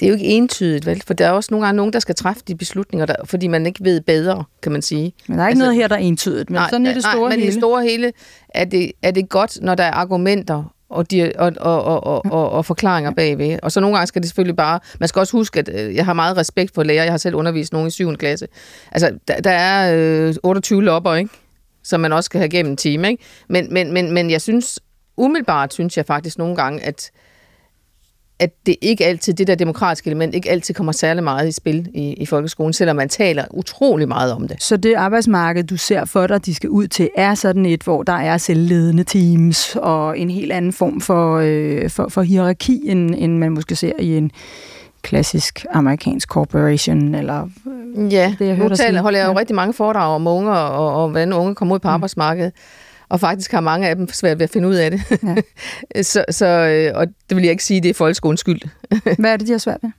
Det er jo ikke entydigt, vel? For der er også nogle gange nogen, der skal træffe de beslutninger, der, fordi man ikke ved bedre, kan man sige. Men der er ikke altså, noget her, der er entydigt, men nej, sådan er det store nej, men hele. i det store hele er det, er det godt, når der er argumenter og, de, og, og, og, og, og, og forklaringer bagved. Og så nogle gange skal det selvfølgelig bare... Man skal også huske, at øh, jeg har meget respekt for lærer. Jeg har selv undervist nogen i 7. klasse. Altså, der, der er øh, 28 lopper, ikke? Som man også skal have gennem en time, ikke? Men, men, men, men jeg synes, umiddelbart synes jeg faktisk nogle gange, at at det ikke altid, det der demokratiske element, ikke altid kommer særlig meget i spil i, i folkeskolen, selvom man taler utrolig meget om det. Så det arbejdsmarked, du ser for dig, de skal ud til, er sådan et, hvor der er selvledende teams og en helt anden form for, øh, for, for hierarki, end, end man måske ser i en klassisk amerikansk corporation, eller øh, ja, det, jeg nu taler, holder jeg jo ja. rigtig mange foredrag om unge, og, og hvordan unge kommer ud på mm. arbejdsmarkedet og faktisk har mange af dem svært ved at finde ud af det. Ja. så, så, øh, og det vil jeg ikke sige, det er folkeskolens skyld. Hvad er det, de har svært ved?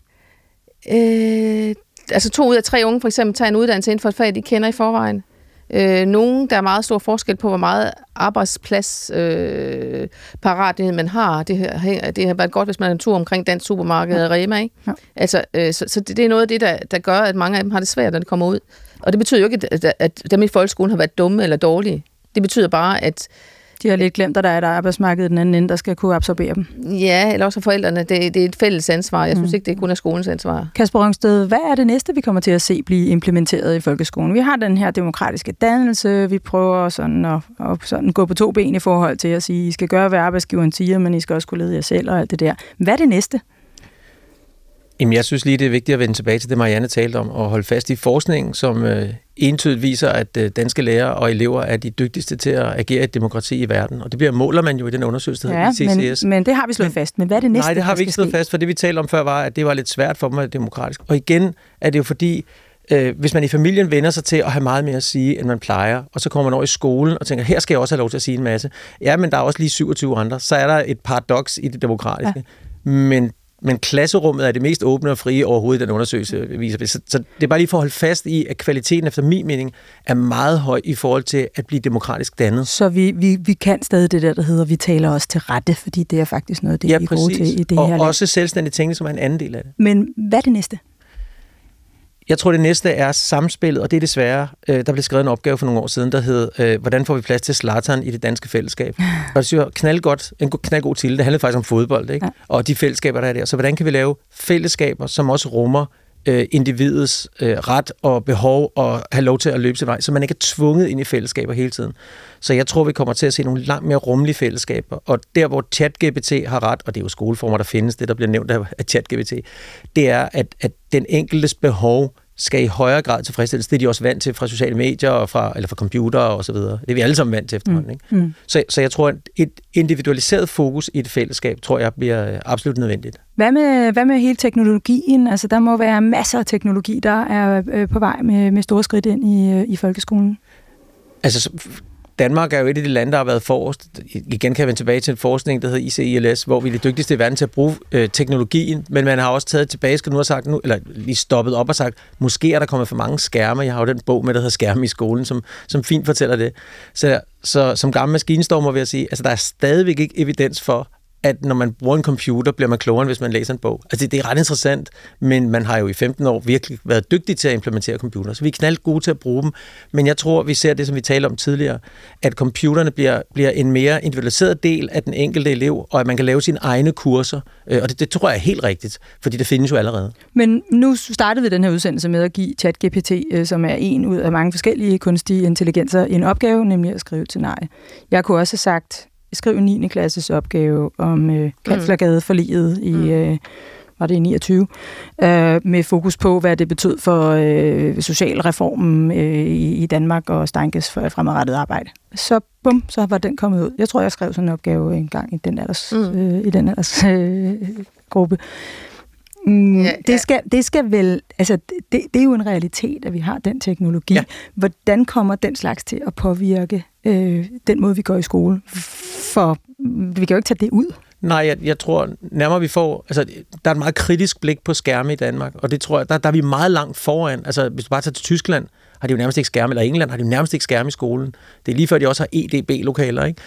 Øh, altså to ud af tre unge for eksempel tager en uddannelse inden for et fag, de kender i forvejen. Øh, nogen, der er meget stor forskel på, hvor meget arbejdsplads øh, parathed man har. Det, her, det har været godt, hvis man er en tur omkring dansk supermarked ja. og Rema. Ikke? Ja. Altså, øh, så, så det, det er noget af det, der, der gør, at mange af dem har det svært, når de kommer ud. Og det betyder jo ikke, at, at dem i folkeskolen har været dumme eller dårlige. Det betyder bare, at de har lidt glemt, at der er et arbejdsmarked den anden ende, der skal kunne absorbere dem. Ja, eller også forældrene. Det, det er et fælles ansvar. Jeg synes mm. ikke, det kun er skolens ansvar. Kasper Rungsted, hvad er det næste, vi kommer til at se blive implementeret i folkeskolen? Vi har den her demokratiske dannelse. Vi prøver sådan at, at sådan gå på to ben i forhold til at sige, I skal gøre, hvad arbejdsgiveren siger, men I skal også kunne lede jer selv og alt det der. Hvad er det næste? Jamen, jeg synes lige, det er vigtigt at vende tilbage til det, Marianne talte om, og holde fast i forskningen, som øh, entydigt viser, at øh, danske lærere og elever er de dygtigste til at agere i et demokrati i verden. Og det bliver måler man jo i den undersøgelse, der ja, hedder ICCS. Men, men det har vi slået fast. Men hvad er det næste, Nej, det har vi ikke slået fast, for det vi talte om før var, at det var lidt svært for dem at demokratisk. Og igen er det jo fordi, øh, hvis man i familien vender sig til at have meget mere at sige, end man plejer, og så kommer man over i skolen og tænker, her skal jeg også have lov til at sige en masse. Ja, men der er også lige 27 andre. Så er der et paradoks i det demokratiske. Ja. Men men klasserummet er det mest åbne og frie overhovedet, den undersøgelse viser. Så, så det er bare lige for at holde fast i, at kvaliteten efter min mening er meget høj i forhold til at blive demokratisk dannet. Så vi, vi, vi kan stadig det der, der hedder, vi taler også til rette, fordi det er faktisk noget, det ja, vi er gode til i det og her Og også selvstændig tænkning, som er en anden del af det. Men hvad er det næste? Jeg tror, det næste er samspillet, og det er desværre, øh, der blev skrevet en opgave for nogle år siden, der hed, øh, hvordan får vi plads til Zlatan i det danske fællesskab? Og det synes knaldgodt, en knaldgod til. Det handlede faktisk om fodbold, ikke? Ja. og de fællesskaber, der er der. Så hvordan kan vi lave fællesskaber, som også rummer øh, individets øh, ret og behov og have lov til at løbe sin vej, så man ikke er tvunget ind i fællesskaber hele tiden. Så jeg tror, vi kommer til at se nogle langt mere rummelige fællesskaber. Og der, hvor ChatGPT har ret, og det er jo skoleformer, der findes, det der bliver nævnt af ChatGPT, det er, at, at den enkeltes behov skal i højere grad tilfredsstilles. Det er de også vant til fra sociale medier og fra, eller fra computer og så videre. Det er vi alle sammen vant til efterhånden. Ikke? Mm. Mm. Så, så jeg tror, at et individualiseret fokus i et fællesskab, tror jeg, bliver absolut nødvendigt. Hvad med, hvad med hele teknologien? Altså, der må være masser af teknologi, der er øh, på vej med, med store skridt ind i, øh, i folkeskolen. Altså, Danmark er jo et af de lande, der har været forrest. Igen kan jeg vende tilbage til en forskning, der hedder ICILS, hvor vi er det dygtigste i verden til at bruge øh, teknologien, men man har også taget tilbage, skal nu have sagt nu, eller lige stoppet op og sagt, måske er der kommet for mange skærme. Jeg har jo den bog med, der hedder Skærme i skolen, som, som fint fortæller det. Så, så som gammel maskinstormer vil jeg sige, altså der er stadigvæk ikke evidens for, at når man bruger en computer, bliver man klogere, hvis man læser en bog. Altså, det er ret interessant, men man har jo i 15 år virkelig været dygtig til at implementere computer, så vi er knaldt gode til at bruge dem. Men jeg tror, vi ser det, som vi talte om tidligere, at computerne bliver, bliver en mere individualiseret del af den enkelte elev, og at man kan lave sine egne kurser. Øh, og det, det tror jeg er helt rigtigt, fordi det findes jo allerede. Men nu startede vi den her udsendelse med at give ChatGPT, øh, som er en ud af mange forskellige kunstige intelligenser, en opgave, nemlig at skrive til nej. Jeg kunne også have sagt, skrive en 9. klasses opgave om øh, kanslergadeforliget i... Mm. Øh, var det i 29, øh, med fokus på, hvad det betød for øh, socialreformen øh, i, i Danmark og Stankes fremadrettet arbejde. Så bum, så var den kommet ud. Jeg tror, jeg skrev sådan en opgave en gang i den alders, mm. øh, i den alders øh, gruppe. Mm, ja, ja. Det, skal, det skal vel, altså det, det er jo en realitet, at vi har den teknologi. Ja. Hvordan kommer den slags til at påvirke øh, den måde, vi går i skole? For vi kan jo ikke tage det ud. Nej, jeg, jeg tror nærmere vi får, altså der er et meget kritisk blik på skærme i Danmark, og det tror jeg, der, der er vi meget langt foran. Altså hvis du bare tager til Tyskland, har de jo nærmest ikke skærme, eller England har de jo nærmest ikke skærme i skolen. Det er lige før, de også har EDB-lokaler, ikke?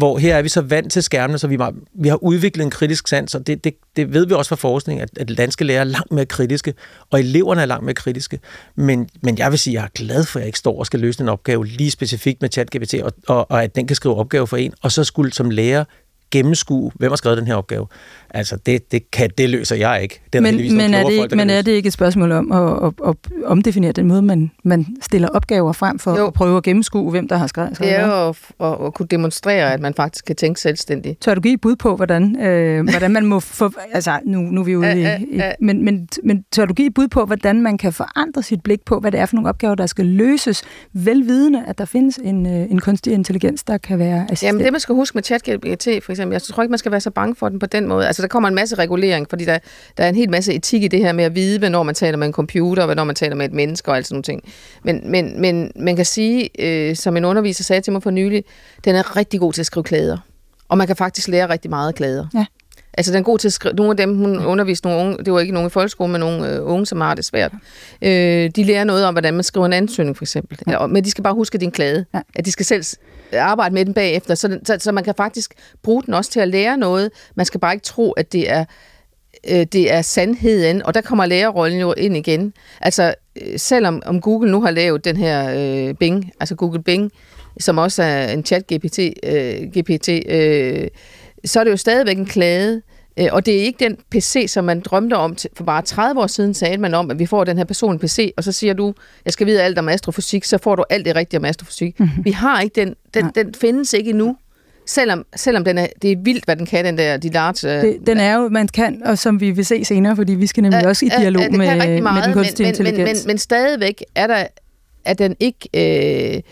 Hvor her er vi så vant til skærmene, så vi, meget, vi har udviklet en kritisk sans, og det, det, det ved vi også fra forskning, at, at danske lærere er langt mere kritiske, og eleverne er langt mere kritiske. Men, men jeg vil sige, at jeg er glad for, at jeg ikke står og skal løse en opgave lige specifikt med ChatGPT, og, og, og at den kan skrive opgave for en, og så skulle som lærer gennemskue, hvem har skrevet den her opgave. Altså, det, det, kan, det løser jeg ikke. Det er men men, er det, folk, men er det ikke et spørgsmål om at, at, at omdefinere den måde, man, man stiller opgaver frem for jo. at prøve at gennemskue, hvem der har skrevet det? er jo at, at, at kunne demonstrere, at man faktisk kan tænke selvstændigt. Tør du give et bud på, hvordan, øh, hvordan man må få... Altså, nu, nu er vi ude i... i men, men, men tør du give et bud på, hvordan man kan forandre sit blik på, hvad det er for nogle opgaver, der skal løses, velvidende, at der findes en, øh, en kunstig intelligens, der kan være assistent? Jamen, det man skal huske med ChatGPT, for eksempel, jeg tror ikke, man skal være så bange for den på den måde. Altså, der kommer en masse regulering, fordi der, der er en hel masse etik i det her med at vide, hvornår man taler med en computer, hvornår man taler med et menneske og alt sådan nogle ting. Men, men, men man kan sige, øh, som en underviser sagde til mig for nylig, den er rigtig god til at skrive klæder. Og man kan faktisk lære rigtig meget af klæder. Ja. Altså, den er god til at skrive... Nogle af dem, hun underviste nogle unge, det var ikke nogen i folkeskolen, men nogle øh, unge, som har det svært. Øh, de lærer noget om, hvordan man skriver en ansøgning, for eksempel. Ja. Men de skal bare huske din klade. Ja. At de skal selv arbejde med den bagefter, så, så, så man kan faktisk bruge den også til at lære noget. Man skal bare ikke tro, at det er øh, det er sandheden, og der kommer lærerrollen jo ind igen. Altså, øh, selvom om Google nu har lavet den her øh, Bing, altså Google Bing, som også er en chat-GPT, øh, GPT, øh, så er det jo stadigvæk en klage, øh, og det er ikke den PC, som man drømte om for bare 30 år siden, sagde man om, at vi får den her person PC, og så siger du, jeg skal vide alt om astrofysik, så får du alt det rigtige om astrofysik. Mm-hmm. Vi har ikke den, den, den findes ikke endnu. Selvom, selvom den er, det er vildt, hvad den kan, den der, de large... Det, den er jo, man kan, og som vi vil se senere, fordi vi skal nemlig øh, også i dialog øh, med, meget, med den kunstige men, intelligens. Men, men, men stadigvæk er der, er den ikke... Øh,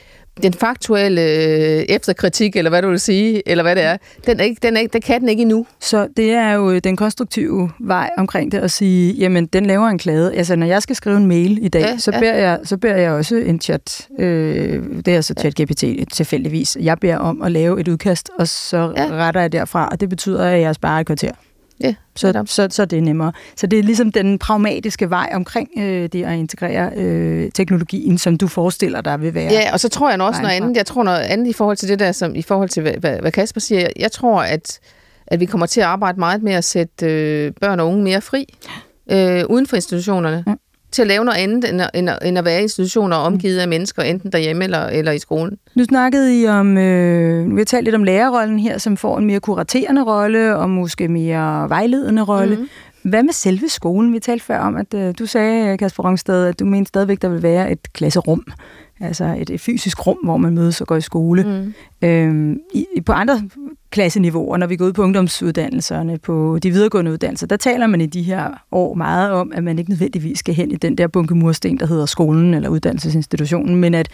den faktuelle øh, efterkritik, eller hvad du vil sige, eller hvad det er, den, er ikke, den, er, den kan den ikke endnu. Så det er jo den konstruktive vej omkring det at sige, jamen, den laver en klade. Altså, når jeg skal skrive en mail i dag, ja, så, ja. Beder jeg, så beder jeg også en chat, øh, det er så chat GPT tilfældigvis, jeg beder om at lave et udkast, og så ja. retter jeg derfra, og det betyder, at jeg sparer et kvarter. Ja, så, så, så det er nemmere. Så det er ligesom den pragmatiske vej omkring øh, det at integrere øh, teknologien, som du forestiller dig vil være. Ja, og så tror jeg også noget andet. Jeg tror noget andet i forhold til det der, som i forhold til, hvad, hvad, Kasper siger. Jeg, jeg tror, at, at vi kommer til at arbejde meget med at sætte øh, børn og unge mere fri øh, uden for institutionerne. Ja. Til at lave noget andet, end at, end at, end at være i institutioner omgivet af mennesker, enten derhjemme eller, eller i skolen. Nu snakkede I om, øh, vi har talt lidt om lærerrollen her, som får en mere kuraterende rolle, og måske mere vejledende rolle. Mhm. Mm-hmm. Hvad med selve skolen? Vi talte før om, at øh, du sagde, Kasper Rungsted, at du mente stadigvæk, der vil være et klasserum. Altså et, et fysisk rum, hvor man mødes og går i skole. Mm. Øhm, i, på andre klasseniveauer, når vi går ud på ungdomsuddannelserne, på de videregående uddannelser, der taler man i de her år meget om, at man ikke nødvendigvis skal hen i den der bunke mursten, der hedder skolen eller uddannelsesinstitutionen, men at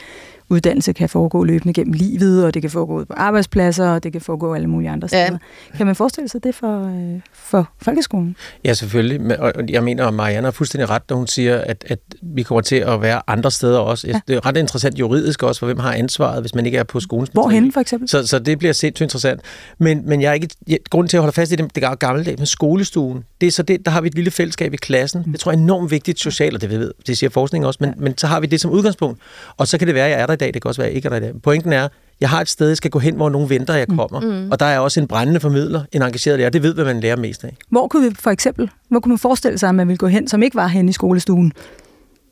uddannelse kan foregå løbende gennem livet, og det kan foregå ude på arbejdspladser, og det kan foregå alle mulige andre Ja. steder. Kan man forestille sig det for, øh, for folkeskolen? Ja, selvfølgelig. Og jeg mener, at Marianne har fuldstændig ret, når hun siger, at, at vi kommer til at være andre steder også. Ja. Det er ret interessant juridisk også, for hvem har ansvaret, hvis man ikke er på skolens Hvorhen for eksempel? Så, så det bliver sindssygt interessant. Men, men jeg er ikke, jeg, grunden til at holde fast i det, det er gammeldags med skolestuen, det er så det, der har vi et lille fællesskab i klassen. Det tror jeg er enormt vigtigt socialt, og det, ved, det siger forskningen også, men, ja. men så har vi det som udgangspunkt. Og så kan det være, at jeg er der i dag, det kan også være, at jeg ikke er der i dag. Pointen er, jeg har et sted, jeg skal gå hen, hvor nogen venter, jeg kommer. Mm. Og der er også en brændende formidler, en engageret lærer. Det ved, hvad man lærer mest af. Hvor kunne vi for eksempel, hvor kunne man forestille sig, at man ville gå hen, som ikke var hen i skolestuen?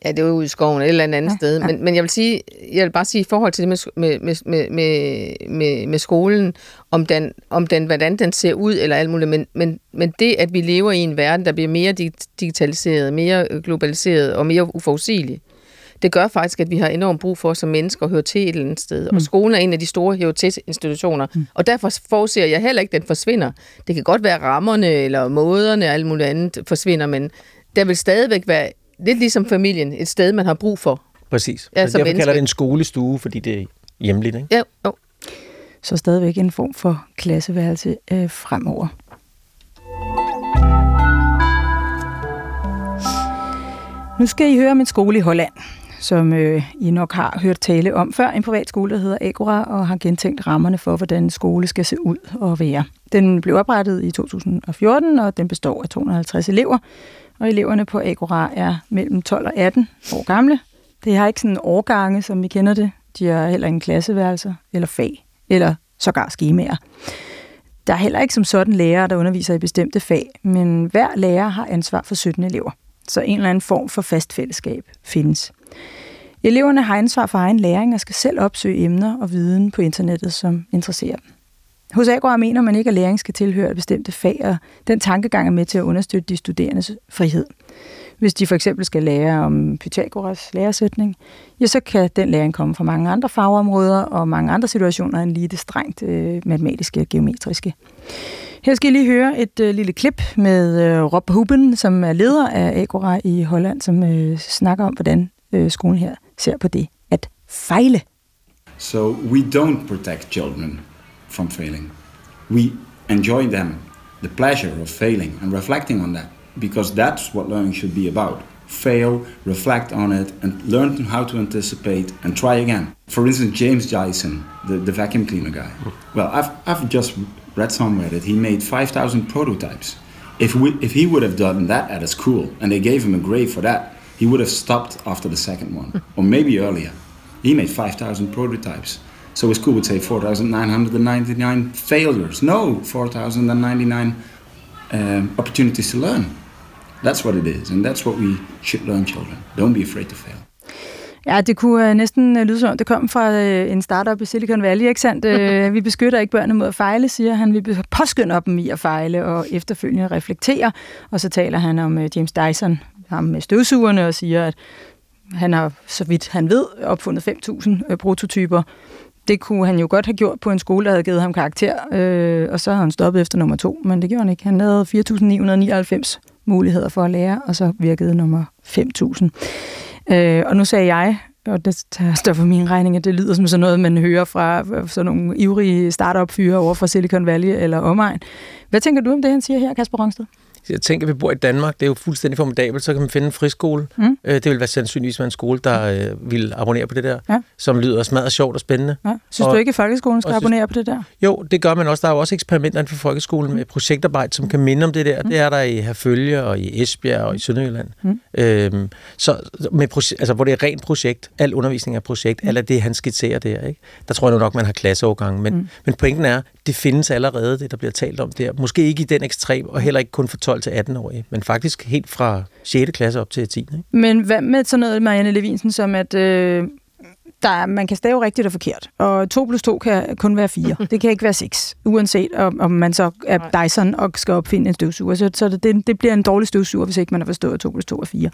Ja, det er jo ude i skoven eller et eller andet Ja, sted. ja. Men, men jeg vil sige, jeg vil bare sige i forhold til det med, med, med, med, med, med, med skolen, om den, om den, hvordan den ser ud eller alt muligt, men, men, men det, at vi lever i en verden, der bliver mere dig- digitaliseret, mere globaliseret og mere uforudsigelig, det gør faktisk, at vi har enormt brug for som mennesker at høre til et eller andet sted. Mm. Og skolen er en af de store høre til institutioner. Mm. Og derfor forudser jeg heller ikke, at den forsvinder. Det kan godt være, at rammerne eller måderne og alt muligt andet forsvinder, men der vil stadigvæk være lidt ligesom familien, et sted, man har brug for. Præcis. Ja, Ja, så som derfor menneske. kalder det en skolestue, fordi det er hjemligt. Ikke? Ja, jo. Så stadigvæk en form for klasseværelse øh, fremover. Nu skal I høre om en skole i Holland, som øh, I nok har hørt tale om før. En privat skole, der hedder Agora, og har gentænkt rammerne for, hvordan en skole skal se ud og være. Den blev oprettet i 2014, og den består af 250 elever. Og eleverne på Agora er mellem 12 og 18 år gamle. Det har ikke sådan årgange, som vi kender det. De har heller ingen klasseværelser eller fag, eller sågar skemaer. Der er heller ikke som sådan lærere, der underviser i bestemte fag, men hver lærer har ansvar for 17 elever. Så en eller anden form for fast fællesskab findes. Eleverne har ansvar for egen læring og skal selv opsøge emner og viden på internettet, som interesserer dem. Hos Agora mener man ikke, at læring skal tilhøre bestemte fag, og den tankegang er med til at understøtte de studerendes frihed. Hvis de for eksempel skal lære om Pythagoras læresætning, ja, så kan den læring komme fra mange andre fagområder og mange andre situationer end lige det strengt øh, matematiske og geometriske. Her skal I lige høre et øh, lille klip med øh, Rob Huben, som er leder af Agora i Holland, som øh, snakker om, hvordan øh, skolen her ser på det at fejle. So we don't protect children from failing. We enjoy them, the pleasure of failing and reflecting on that, because that's what learning should be about. Fail, reflect on it, and learn how to anticipate and try again. For instance, James Dyson, the, the vacuum cleaner guy. Well, I've, I've just read somewhere that he made 5,000 prototypes. If, we, if he would have done that at a school and they gave him a grade for that, he would have stopped after the second one, or maybe earlier. He made 5,000 prototypes. So a school would say 4,999 failures. No, 4,099 um, opportunities to learn. That's what it is, and that's what we should learn children. Don't be afraid to fail. Ja, det kunne øh, næsten øh, lyde som om, det kom fra øh, en startup i Silicon Valley, ikke sandt? Vi beskytter ikke børnene mod at fejle, siger han. Vi påskynder dem i at fejle og efterfølgende reflektere. Og så taler han om James Dyson, ham med støvsugerne, og siger, at han har, så vidt han ved, opfundet 5.000 øh, prototyper. Det kunne han jo godt have gjort på en skole, der havde givet ham karakter, øh, og så havde han stoppet efter nummer to, men det gjorde han ikke. Han havde 4.999 muligheder for at lære, og så virkede nummer 5.000. Øh, og nu sagde jeg, og det står for min regning, at det lyder som sådan noget, man hører fra sådan nogle ivrige startup-fyre over fra Silicon Valley eller omegn. Hvad tænker du om det, han siger her, Kasper Rungsted? Jeg tænker, at vi bor i Danmark. Det er jo fuldstændig formidabelt. Så kan man finde en friskole. Mm. Øh, det vil være sandsynligvis være en skole, der øh, vil abonnere på det der, Ja. som lyder smadret sjovt og spændende. Ja. Synes Og- du ikke, at folkeskolen skal synes- abonnere på det der? Jo, det gør man også. Der er jo også eksperimenter inden for folkeskolen med projektarbejde, som kan minde om det der. Det er der i Herfølge og i Esbjerg og i Sønderjylland. Mm. Øhm, så med altså, hvor det er rent projekt, al undervisning er projekt, mm. eller det, han skitserer der. Ikke? Der tror jeg nu nok, man har klasseovergange. Men, mm. men pointen er, det findes allerede, det der bliver talt om der. Måske ikke i den ekstrem, og heller ikke kun for 12-18-årige, men faktisk helt fra 6. klasse op til 10. Ikke? Men hvad med sådan noget, Marianne Levinsen, som at øh, der, er- man kan stave rigtigt og forkert, og 2 plus 2 kan kun være 4. det kan ikke være 6, uanset om, om man så er Dyson og skal opfinde en støvsuger. Så, så det, det bliver en dårlig støvsuger, hvis ikke man har forstået, at 2 plus 2 er 4.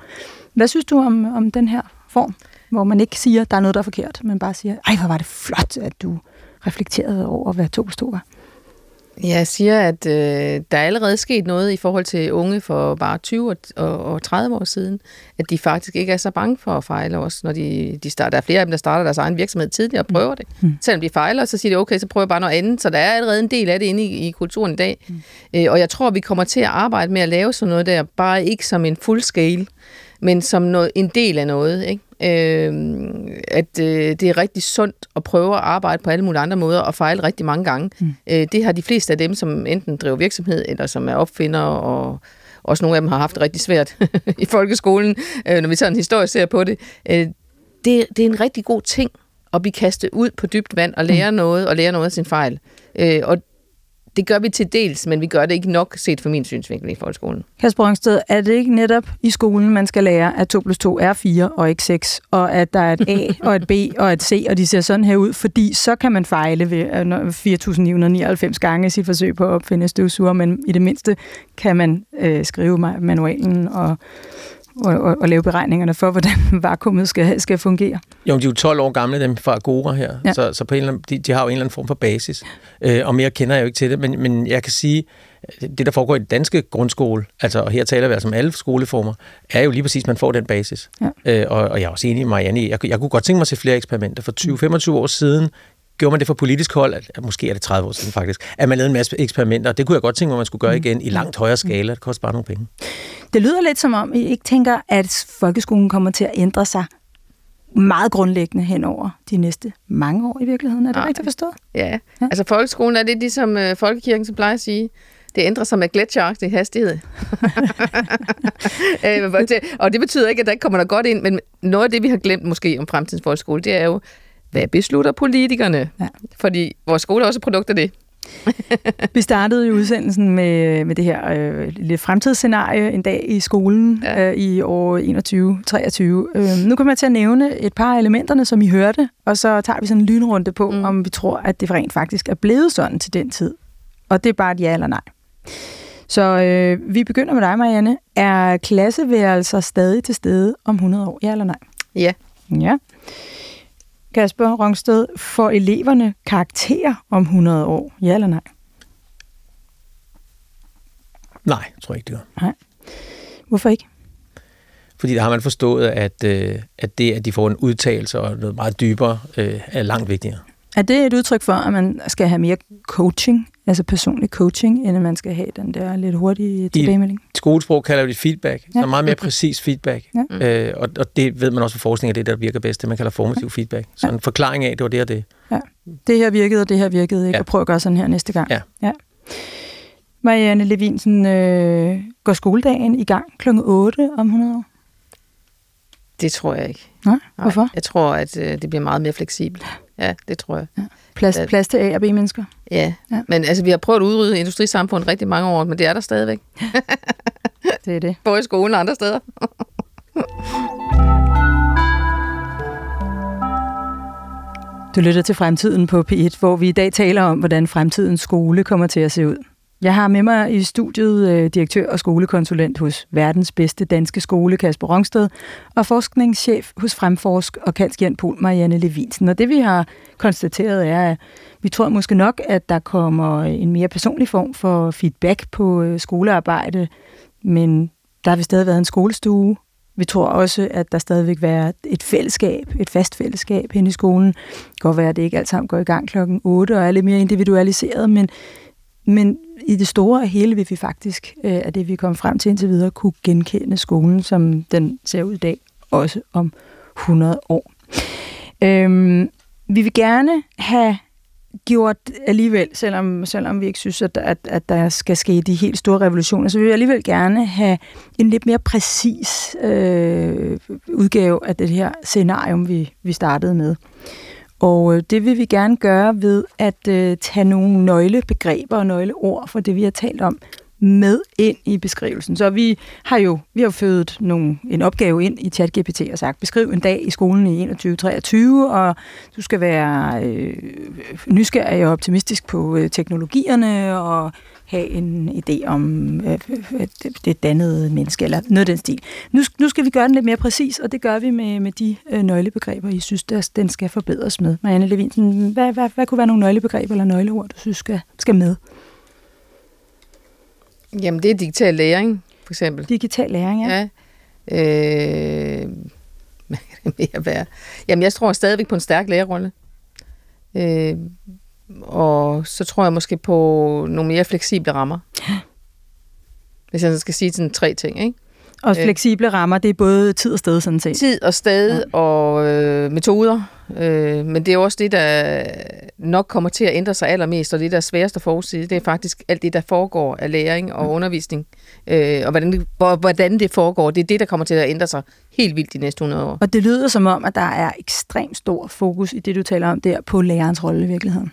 Hvad synes du om, om den her form, hvor man ikke siger, at der er noget, der er forkert, men bare siger, ej, hvor var det flot, at du reflekterede over, hvad 2 plus 2 var. Jeg siger, at øh, der er allerede sket noget i forhold til unge for bare 20 og, og, og 30 år siden, at de faktisk ikke er så bange for at fejle også, når de, de starter. Der er flere af dem, der starter deres egen virksomhed tidligere og prøver det. Mm. Mm. Selvom de fejler, så siger de, okay, så prøver jeg bare noget andet. Så der er allerede en del af det inde i, i kulturen i dag. Mm. Øh, og jeg tror, vi kommer til at arbejde med at lave sådan noget der, bare ikke som en full scale, men som noget, en del af noget. Ikke? Øh, at øh, det er rigtig sundt at prøve at arbejde på alle mulige andre måder og fejle rigtig mange gange. Mm. Øh, det har de fleste af dem, som enten driver virksomhed eller som er opfinder og også nogle af dem har haft det rigtig svært i folkeskolen, øh, når vi en historie ser på det. Øh, det. Det er en rigtig god ting at blive kastet ud på dybt vand og lære mm. noget og lære noget af sin fejl. Øh, og det gør vi til dels, men vi gør det ikke nok set fra min synsvinkel i folkeskolen. Kasper Rungsted, er det ikke netop i skolen, man skal lære, at 2 plus 2 er 4 og ikke 6, og at der er et A og et B og et C, og de ser sådan her ud, fordi så kan man fejle ved øh, når 4.999 gange i sit forsøg på at opfinde støvsuger, men i det mindste kan man øh, skrive ma- manualen og, og, og, og lave beregningerne for, hvordan vakuumet skal, skal fungere. Jo, de er jo 12 år gamle, dem fra Agora her, Ja. så, så på en eller anden, de, de har jo en eller anden form for basis. Øh, og mere kender jeg jo ikke til det, men, men jeg kan sige, det der foregår i den danske grundskole, altså, og her taler vi altså om alle skoleformer, er jo lige præcis, at man får den basis. Ja. Øh, og, og jeg er også enig med Marianne, jeg, jeg kunne godt tænke mig at se flere eksperimenter. For 20-25 år siden gjorde man det for politisk hold, at, at måske er det 30 år siden faktisk, at man lavede en masse eksperimenter, og det kunne jeg godt tænke mig, at man skulle gøre igen i langt højere skala. Det koster bare nogle penge. Det lyder lidt som om, I ikke tænker, at folkeskolen kommer til at ændre sig meget grundlæggende hen over de næste mange år i virkeligheden. Er det Nej. rigtigt forstået? Ja, Ja. altså folkeskolen er lidt ligesom øh, folkekirken, som plejer at sige. Det ændrer sig med gletsjeragtig hastighed. øh, og det- og det betyder ikke, at der ikke kommer noget godt ind, men noget af det, vi har glemt måske om fremtidens folkeskole, det er jo, hvad beslutter politikerne? Ja. Fordi vores skole er også et produkt af det. Vi startede jo udsendelsen med, med det her øh, lille fremtidsscenarie en dag i skolen ja. Øh, i år 21-23. Øh, nu kommer jeg til at nævne et par af elementerne, som I hørte, og så tager vi sådan en lynrunde på. Mm. om vi tror, at det rent faktisk er blevet sådan til den tid. Og det er bare et ja eller nej. Så øh, vi begynder med dig, Marianne. Er klasseværelser stadig til stede om 100 år? Ja eller nej? Ja. Ja. Kasper Rongsted, får eleverne karakter om 100 år? Ja eller nej? Nej, jeg tror ikke, det gør. Hvorfor ikke? Fordi der har man forstået, at, øh, at det, at de får en udtalelse og noget meget dybere, øh, er langt vigtigere. Er det et udtryk for, at man skal have mere coaching, altså personlig coaching, end at man skal have den der lidt hurtige tilbagemelding? Skolesprog kalder vi det feedback, Ja. så meget mere præcis feedback. Ja. Øh, og, og det ved man også fra forskning, at det er det, der virker bedst, det man kalder formativ feedback. Så Ja. en forklaring af, det var det og det. Det her virkede, og det her virkede ikke, ja. Ja. og prøv at gøre sådan her næste gang. Ja. ja. Marianne Levinsen, øh, går skoledagen i gang kl. 8 om 100 år? Det tror jeg ikke. Nej, Nej. hvorfor? Jeg tror, at øh, det bliver meget mere fleksibelt. Ja, det tror jeg. Plads, Ja. plads til A- og B-mennesker? Ja. Ja. ja. Men altså, vi har prøvet at udrydde industrisamfundet rigtig mange år, men det er der stadigvæk. Det er det. Både i skolen og andre steder. Du lytter til Fremtiden på P1, hvor vi i dag taler om, hvordan fremtidens skole kommer til at se ud. Jeg har med mig i studiet øh, direktør og skolekonsulent hos verdens bedste danske skole, Kasper Rungsted, og forskningschef hos Fremforsk og Kansk Pol, Marianne Levinsen. Og det vi har konstateret er, at vi tror måske nok, at der kommer øh, en mere personlig form for feedback på øh, skolearbejde, men der har vi stadig været en skolestue. Vi tror også, at der stadigvæk være et fællesskab, et fast fællesskab hen i skolen. Det kan godt være, at det ikke alt sammen går i gang klokken 8 og er lidt mere individualiseret, men men i det store og hele vil vi faktisk, øh, af det vi kom frem til indtil videre, kunne genkende skolen, som den ser ud i dag, også om 100 år. Øhm, vi vil gerne have gjort alligevel, selvom, selvom vi ikke synes, at, at, at der skal ske de helt store revolutioner, så vil vi alligevel gerne have en lidt mere præcis øh, udgave af det her scenarium, vi, vi startede med. Og øh, det vil vi gerne gøre ved at øh, tage nogle nøglebegreber og nøgleord for det, vi har talt om, med ind i beskrivelsen. Så vi har jo vi har født nogle, en opgave ind i ChatGPT og sagt, beskriv en dag i skolen i 2023, og du skal være øh, nysgerrig og optimistisk på øh, teknologierne og have en idé om øh, det dannede menneske, eller noget af den stil. Nu, nu skal vi gøre den lidt mere præcis, og det gør vi med, med de øh, nøglebegreber, I synes, der, den skal forbedres med. Marianne Levinsen, hvad, hvad, hvad kunne være nogle nøglebegreber eller nøgleord, du synes skal, skal med? Jamen, det er digital læring, for eksempel. Digital læring, ja. ja. Øh, hvad kan det mere være? Jamen, jeg tror stadigvæk på en stærk lærerrolle. Øh, og så tror jeg måske på nogle mere fleksible rammer. Hvis jeg skal sige sådan tre ting, ikke? Og øh. fleksible rammer, det er både tid og sted, sådan set. Tid og sted ja. og øh, metoder. Øh, men det er også det, der nok kommer til at ændre sig allermest, og det, der er sværest at forudsige, det er faktisk alt det, der foregår af læring og undervisning. Øh, og hvordan det, hvordan det foregår, det er det, der kommer til at ændre sig helt vildt de næste 100 år. Og det lyder som om, at der er ekstremt stor fokus i det, du taler om der, på lærerens rolle i virkeligheden.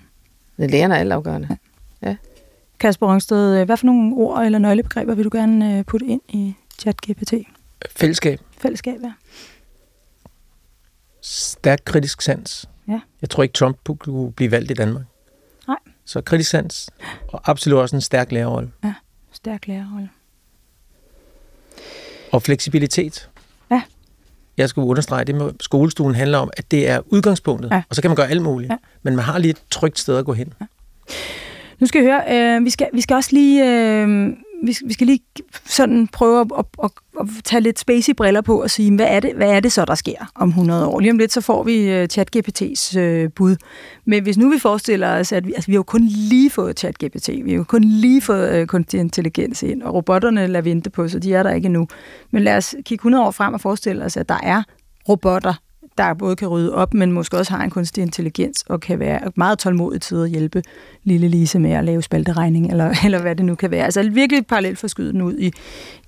Læreren er altafgørende. Ja. ja. Kasper Rungsted, hvad for nogle ord eller nøglebegreber vil du gerne øh, putte ind i ChatGPT? Fællesskab. Fællesskab, ja. Stærk kritisk sans. Ja. Jeg tror ikke, Trump kunne blive valgt i Danmark. Nej. Så kritisk sans, og absolut også en stærk lærerrolle. Ja, stærk lærerrolle. Og fleksibilitet. Jeg skulle understrege, det med skolestuen handler om, at det er udgangspunktet, ja. og så kan man gøre alt muligt. Ja. Men man har lige et trygt sted at gå hen. Ja. Nu skal vi høre, øh, vi, skal, vi skal også lige øh, vi, vi skal lige sådan prøve at, at, at, at tage lidt spacey briller på og sige, hvad er, det, hvad er det så, der sker om 100 år? Lige om lidt, så får vi øh, uh, ChatGPT's uh, øh, bud. Men hvis nu vi forestiller os, at vi, altså, vi har jo kun lige fået ChatGPT, vi har jo kun lige fået uh, kunstig intelligens ind, og robotterne lader vente på, så de er der ikke endnu. Men lad os kigge 100 år frem og forestille os, at der er robotter, der både kan rydde op, men måske også har en kunstig intelligens og kan være meget tålmodig til at hjælpe lille Lise med at lave spalteregning, eller, eller hvad det nu kan være. Altså virkelig parallelt forskyde den ud i,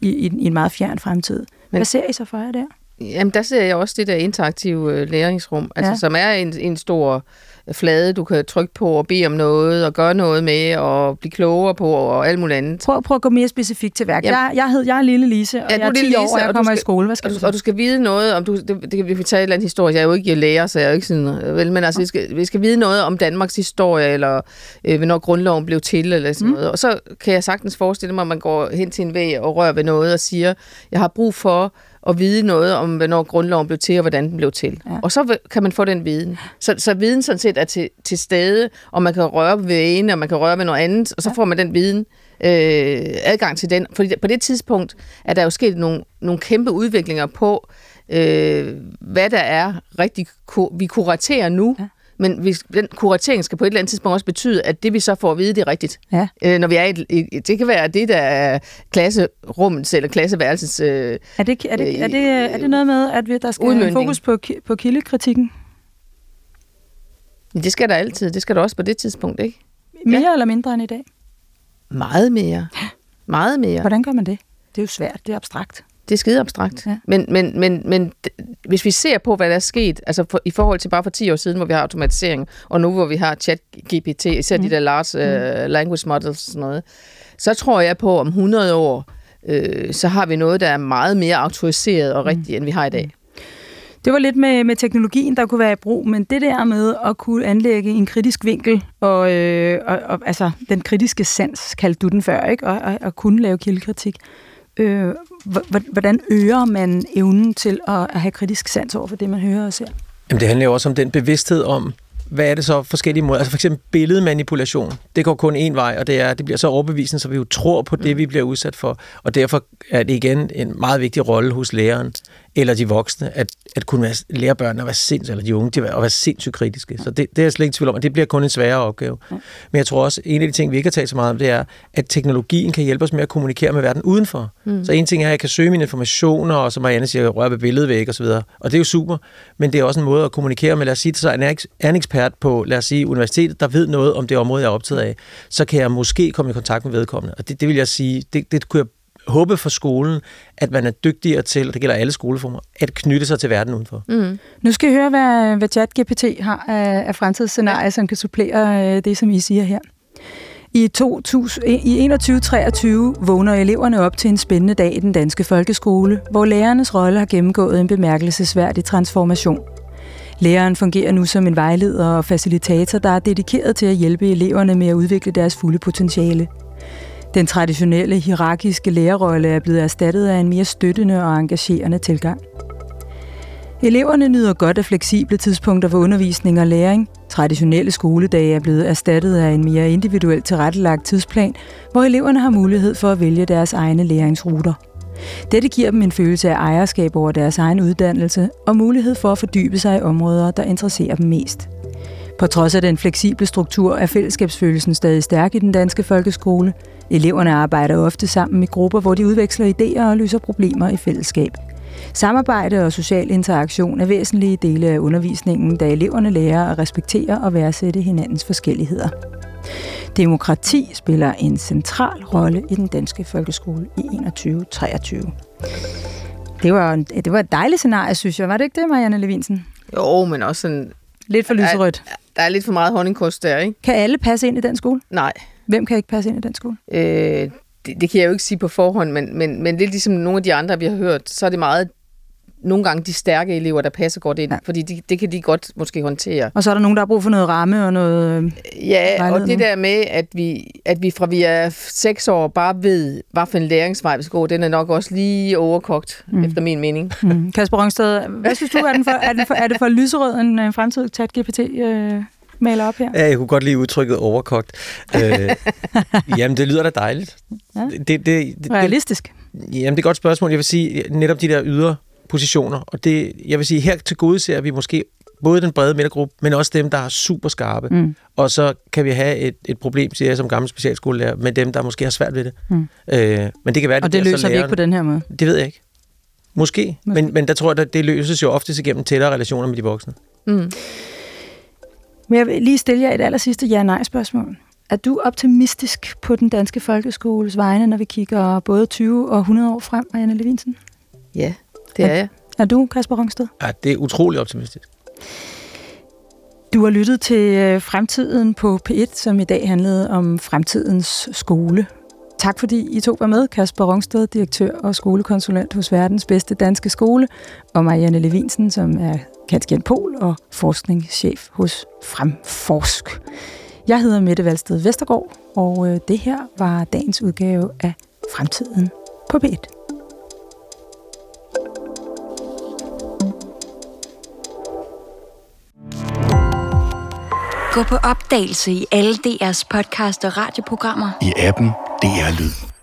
i, i en meget fjern fremtid. Hvad ser I så for jer der? Jamen, der ser jeg også det der interaktive øh, læringsrum, altså, ja. som er en, en stor flade, du kan trykke på og bede om noget, og gøre noget med, og blive klogere på, og alt muligt andet. Prøv, prøv at gå mere specifikt til værk. Jeg, jeg, hed, jeg er lille Lise, og ja, jeg er 10 Lise, år, og jeg kommer skal, i skole. Hvad skal og, du Og du skal vide noget om, du, det, det, vi kan tage et eller andet historie. Jeg er jo ikke lærer, så jeg er jo ikke sådan, vel, men altså, vi skal, vi skal vide noget om Danmarks historie, eller øh, hvornår grundloven blev til, eller sådan mm. noget. Og så kan jeg sagtens forestille mig, at man går hen til en væg og rører ved noget, og siger, jeg har brug for at vide noget om, hvornår grundloven blev til, og hvordan den blev til. Ja. Og så kan man få den viden. Så, så viden sådan set er til, til stede, og man kan røre ved ene, og man kan røre ved noget andet, og så ja. får man den viden, øh, adgang til den. For på det tidspunkt er der jo sket nogle, nogle kæmpe udviklinger på, øh, hvad der er rigtig, vi kuraterer nu, ja. Men hvis, den kuratering skal på et eller andet tidspunkt også betyde, at det vi så får at vide, det er rigtigt. Ja. Øh, når vi er i, i, det kan være det, der er klasserummets eller klasseværelsens øh, er, det, er, det, er, det, er det noget med, at vi, der skal udmyndning. fokus på, på kildekritikken? Det skal der altid. Det skal der også på det tidspunkt, ikke? Mere ja. eller mindre end i dag? Meget mere. Meget mere. Hvordan gør man det? Det er jo svært. Det er abstrakt. Det er skide abstrakt. Ja. Men, men, men, men hvis vi ser på, hvad der er sket, altså for, i forhold til bare for 10 år siden, hvor vi har automatisering, og nu hvor vi har chat-GPT, især mm. de der large uh, language models og sådan noget, så tror jeg på, om 100 år, øh, så har vi noget, der er meget mere autoriseret og rigtigt, mm. end vi har i dag. Det var lidt med, med teknologien, der kunne være i brug, men det der med at kunne anlægge en kritisk vinkel, og, øh, og, og altså den kritiske sans, kaldte du den før, ikke? Og, og, og kunne lave kildekritik, øh, hvordan øger man evnen til at have kritisk sans over for det, man hører og ser? Jamen, det handler jo også om den bevidsthed om, hvad er det så forskellige måder? Altså for eksempel billedmanipulation. Det går kun en vej, og det er, det bliver så overbevisende, så vi jo tror på det, mm. vi bliver udsat for. Og derfor er det igen en meget vigtig rolle hos læreren eller de voksne, at, at kunne være, lære børnene at være sindssygt, eller de unge til at være, sindssygt kritiske. Så det, det er jeg slet ikke tvivl om, at det bliver kun en sværere opgave. Men jeg tror også, en af de ting, vi ikke har talt så meget om, det er, at teknologien kan hjælpe os med at kommunikere med verden udenfor. Mm. Så en ting er, at jeg kan søge mine informationer, og som Marianne siger, røre ved billedvæg og så videre. Og det er jo super, men det er også en måde at kommunikere med, lad os sige, så er en ekspert på, lad os sige, universitetet, der ved noget om det område, jeg er optaget af, så kan jeg måske komme i kontakt med vedkommende. Og det, det vil jeg sige, det, det kunne jeg håbe for skolen, at man er dygtigere til, og det gælder alle skoleformer, at knytte sig til verden udenfor. Mm. Nu skal I høre, hvad, hvad ChatGPT har af, af fremtidsscenarier, ja. som kan supplere øh, det, som I siger her. I, 2000, I 2123 vågner eleverne op til en spændende dag i den danske folkeskole, hvor lærernes rolle har gennemgået en bemærkelsesværdig transformation. Læreren fungerer nu som en vejleder og facilitator, der er dedikeret til at hjælpe eleverne med at udvikle deres fulde potentiale. Den traditionelle hierarkiske lærerrolle er blevet erstattet af en mere støttende og engagerende tilgang. Eleverne nyder godt af fleksible tidspunkter for undervisning og læring. Traditionelle skoledage er blevet erstattet af en mere individuelt tilrettelagt tidsplan, hvor eleverne har mulighed for at vælge deres egne læringsruter. Dette giver dem en følelse af ejerskab over deres egen uddannelse og mulighed for at fordybe sig i områder, der interesserer dem mest. På trods af den fleksible struktur er fællesskabsfølelsen stadig stærk i den danske folkeskole. Eleverne arbejder ofte sammen i grupper, hvor de udveksler idéer og løser problemer i fællesskab. Samarbejde og social interaktion er væsentlige dele af undervisningen, da eleverne lærer at respektere og værdsætte hinandens forskelligheder. Demokrati spiller en central rolle i den danske folkeskole i 2123. Det var, det var et dejligt scenarie, synes jeg. Var det ikke det, Marianne Levinsen? Jo, men også sådan... Lidt for lyserødt. Der, der er lidt for meget honningkost der, ikke? Kan alle passe ind i den skole? Nej. Hvem kan ikke passe ind i den skole? Øh, det, det kan jeg jo ikke sige på forhånd, men, men, men lidt ligesom nogle af de andre, vi har hørt, så er det meget nogle gange de stærke elever, der passer godt ind, ja. fordi de, det kan de godt måske håndtere. Og så er der nogen, der har brug for noget ramme og noget øh, Ja, og det der med, at vi, at vi fra vi er seks år bare ved, hvad for en læringsvej vi skal gå, den er nok også lige overkogt, mm. efter min mening. Mm. Kasper Rungsted, hvad synes du, er, den for, er, den for, er det for lyserød en, en fremtidig chat-GPT? Øh maler op her? Ja, jeg kunne godt lide udtrykket overkogt. øh, jamen, det lyder da dejligt. Ja. Det, det, det, Realistisk. Det, jamen, det er et godt spørgsmål. Jeg vil sige, netop de der ydre positioner, og det, jeg vil sige, her til gode ser vi måske både den brede midtergruppe, men også dem, der er super skarpe. Mm. Og så kan vi have et, et problem, siger jeg som gammel specialskolelærer, med dem, der måske har svært ved det. Mm. Øh, men det kan være, og det, det løser vi ikke på den her måde? Det ved jeg ikke. Måske, Måske. Men, men der tror jeg, at det løses jo oftest igennem tættere relationer med de voksne. Mm. Men jeg vil lige stille jer et aller sidste ja-nej-spørgsmål. Er du optimistisk på den danske folkeskoles vegne, når vi kigger både 20 og 100 år frem, Marianne Levinsen? Ja, det er, er jeg. Er du, Kasper Rungsted? Ja, det er utrolig optimistisk. Du har lyttet til øh, Fremtiden på P1, som i dag handlede om fremtidens skole. Tak fordi I to var med, Kasper Rungsted, direktør og skolekonsulent hos verdens bedste danske skole, og Marianne Levinsen, som er Katja Pol og forskningschef hos Fremforsk. Jeg hedder Mette Valsted Vestergaard, og øh, det her var dagens udgave af Fremtiden på B1. Gå på opdagelse i alle DR's podcast og radioprogrammer. I appen DR Lyd.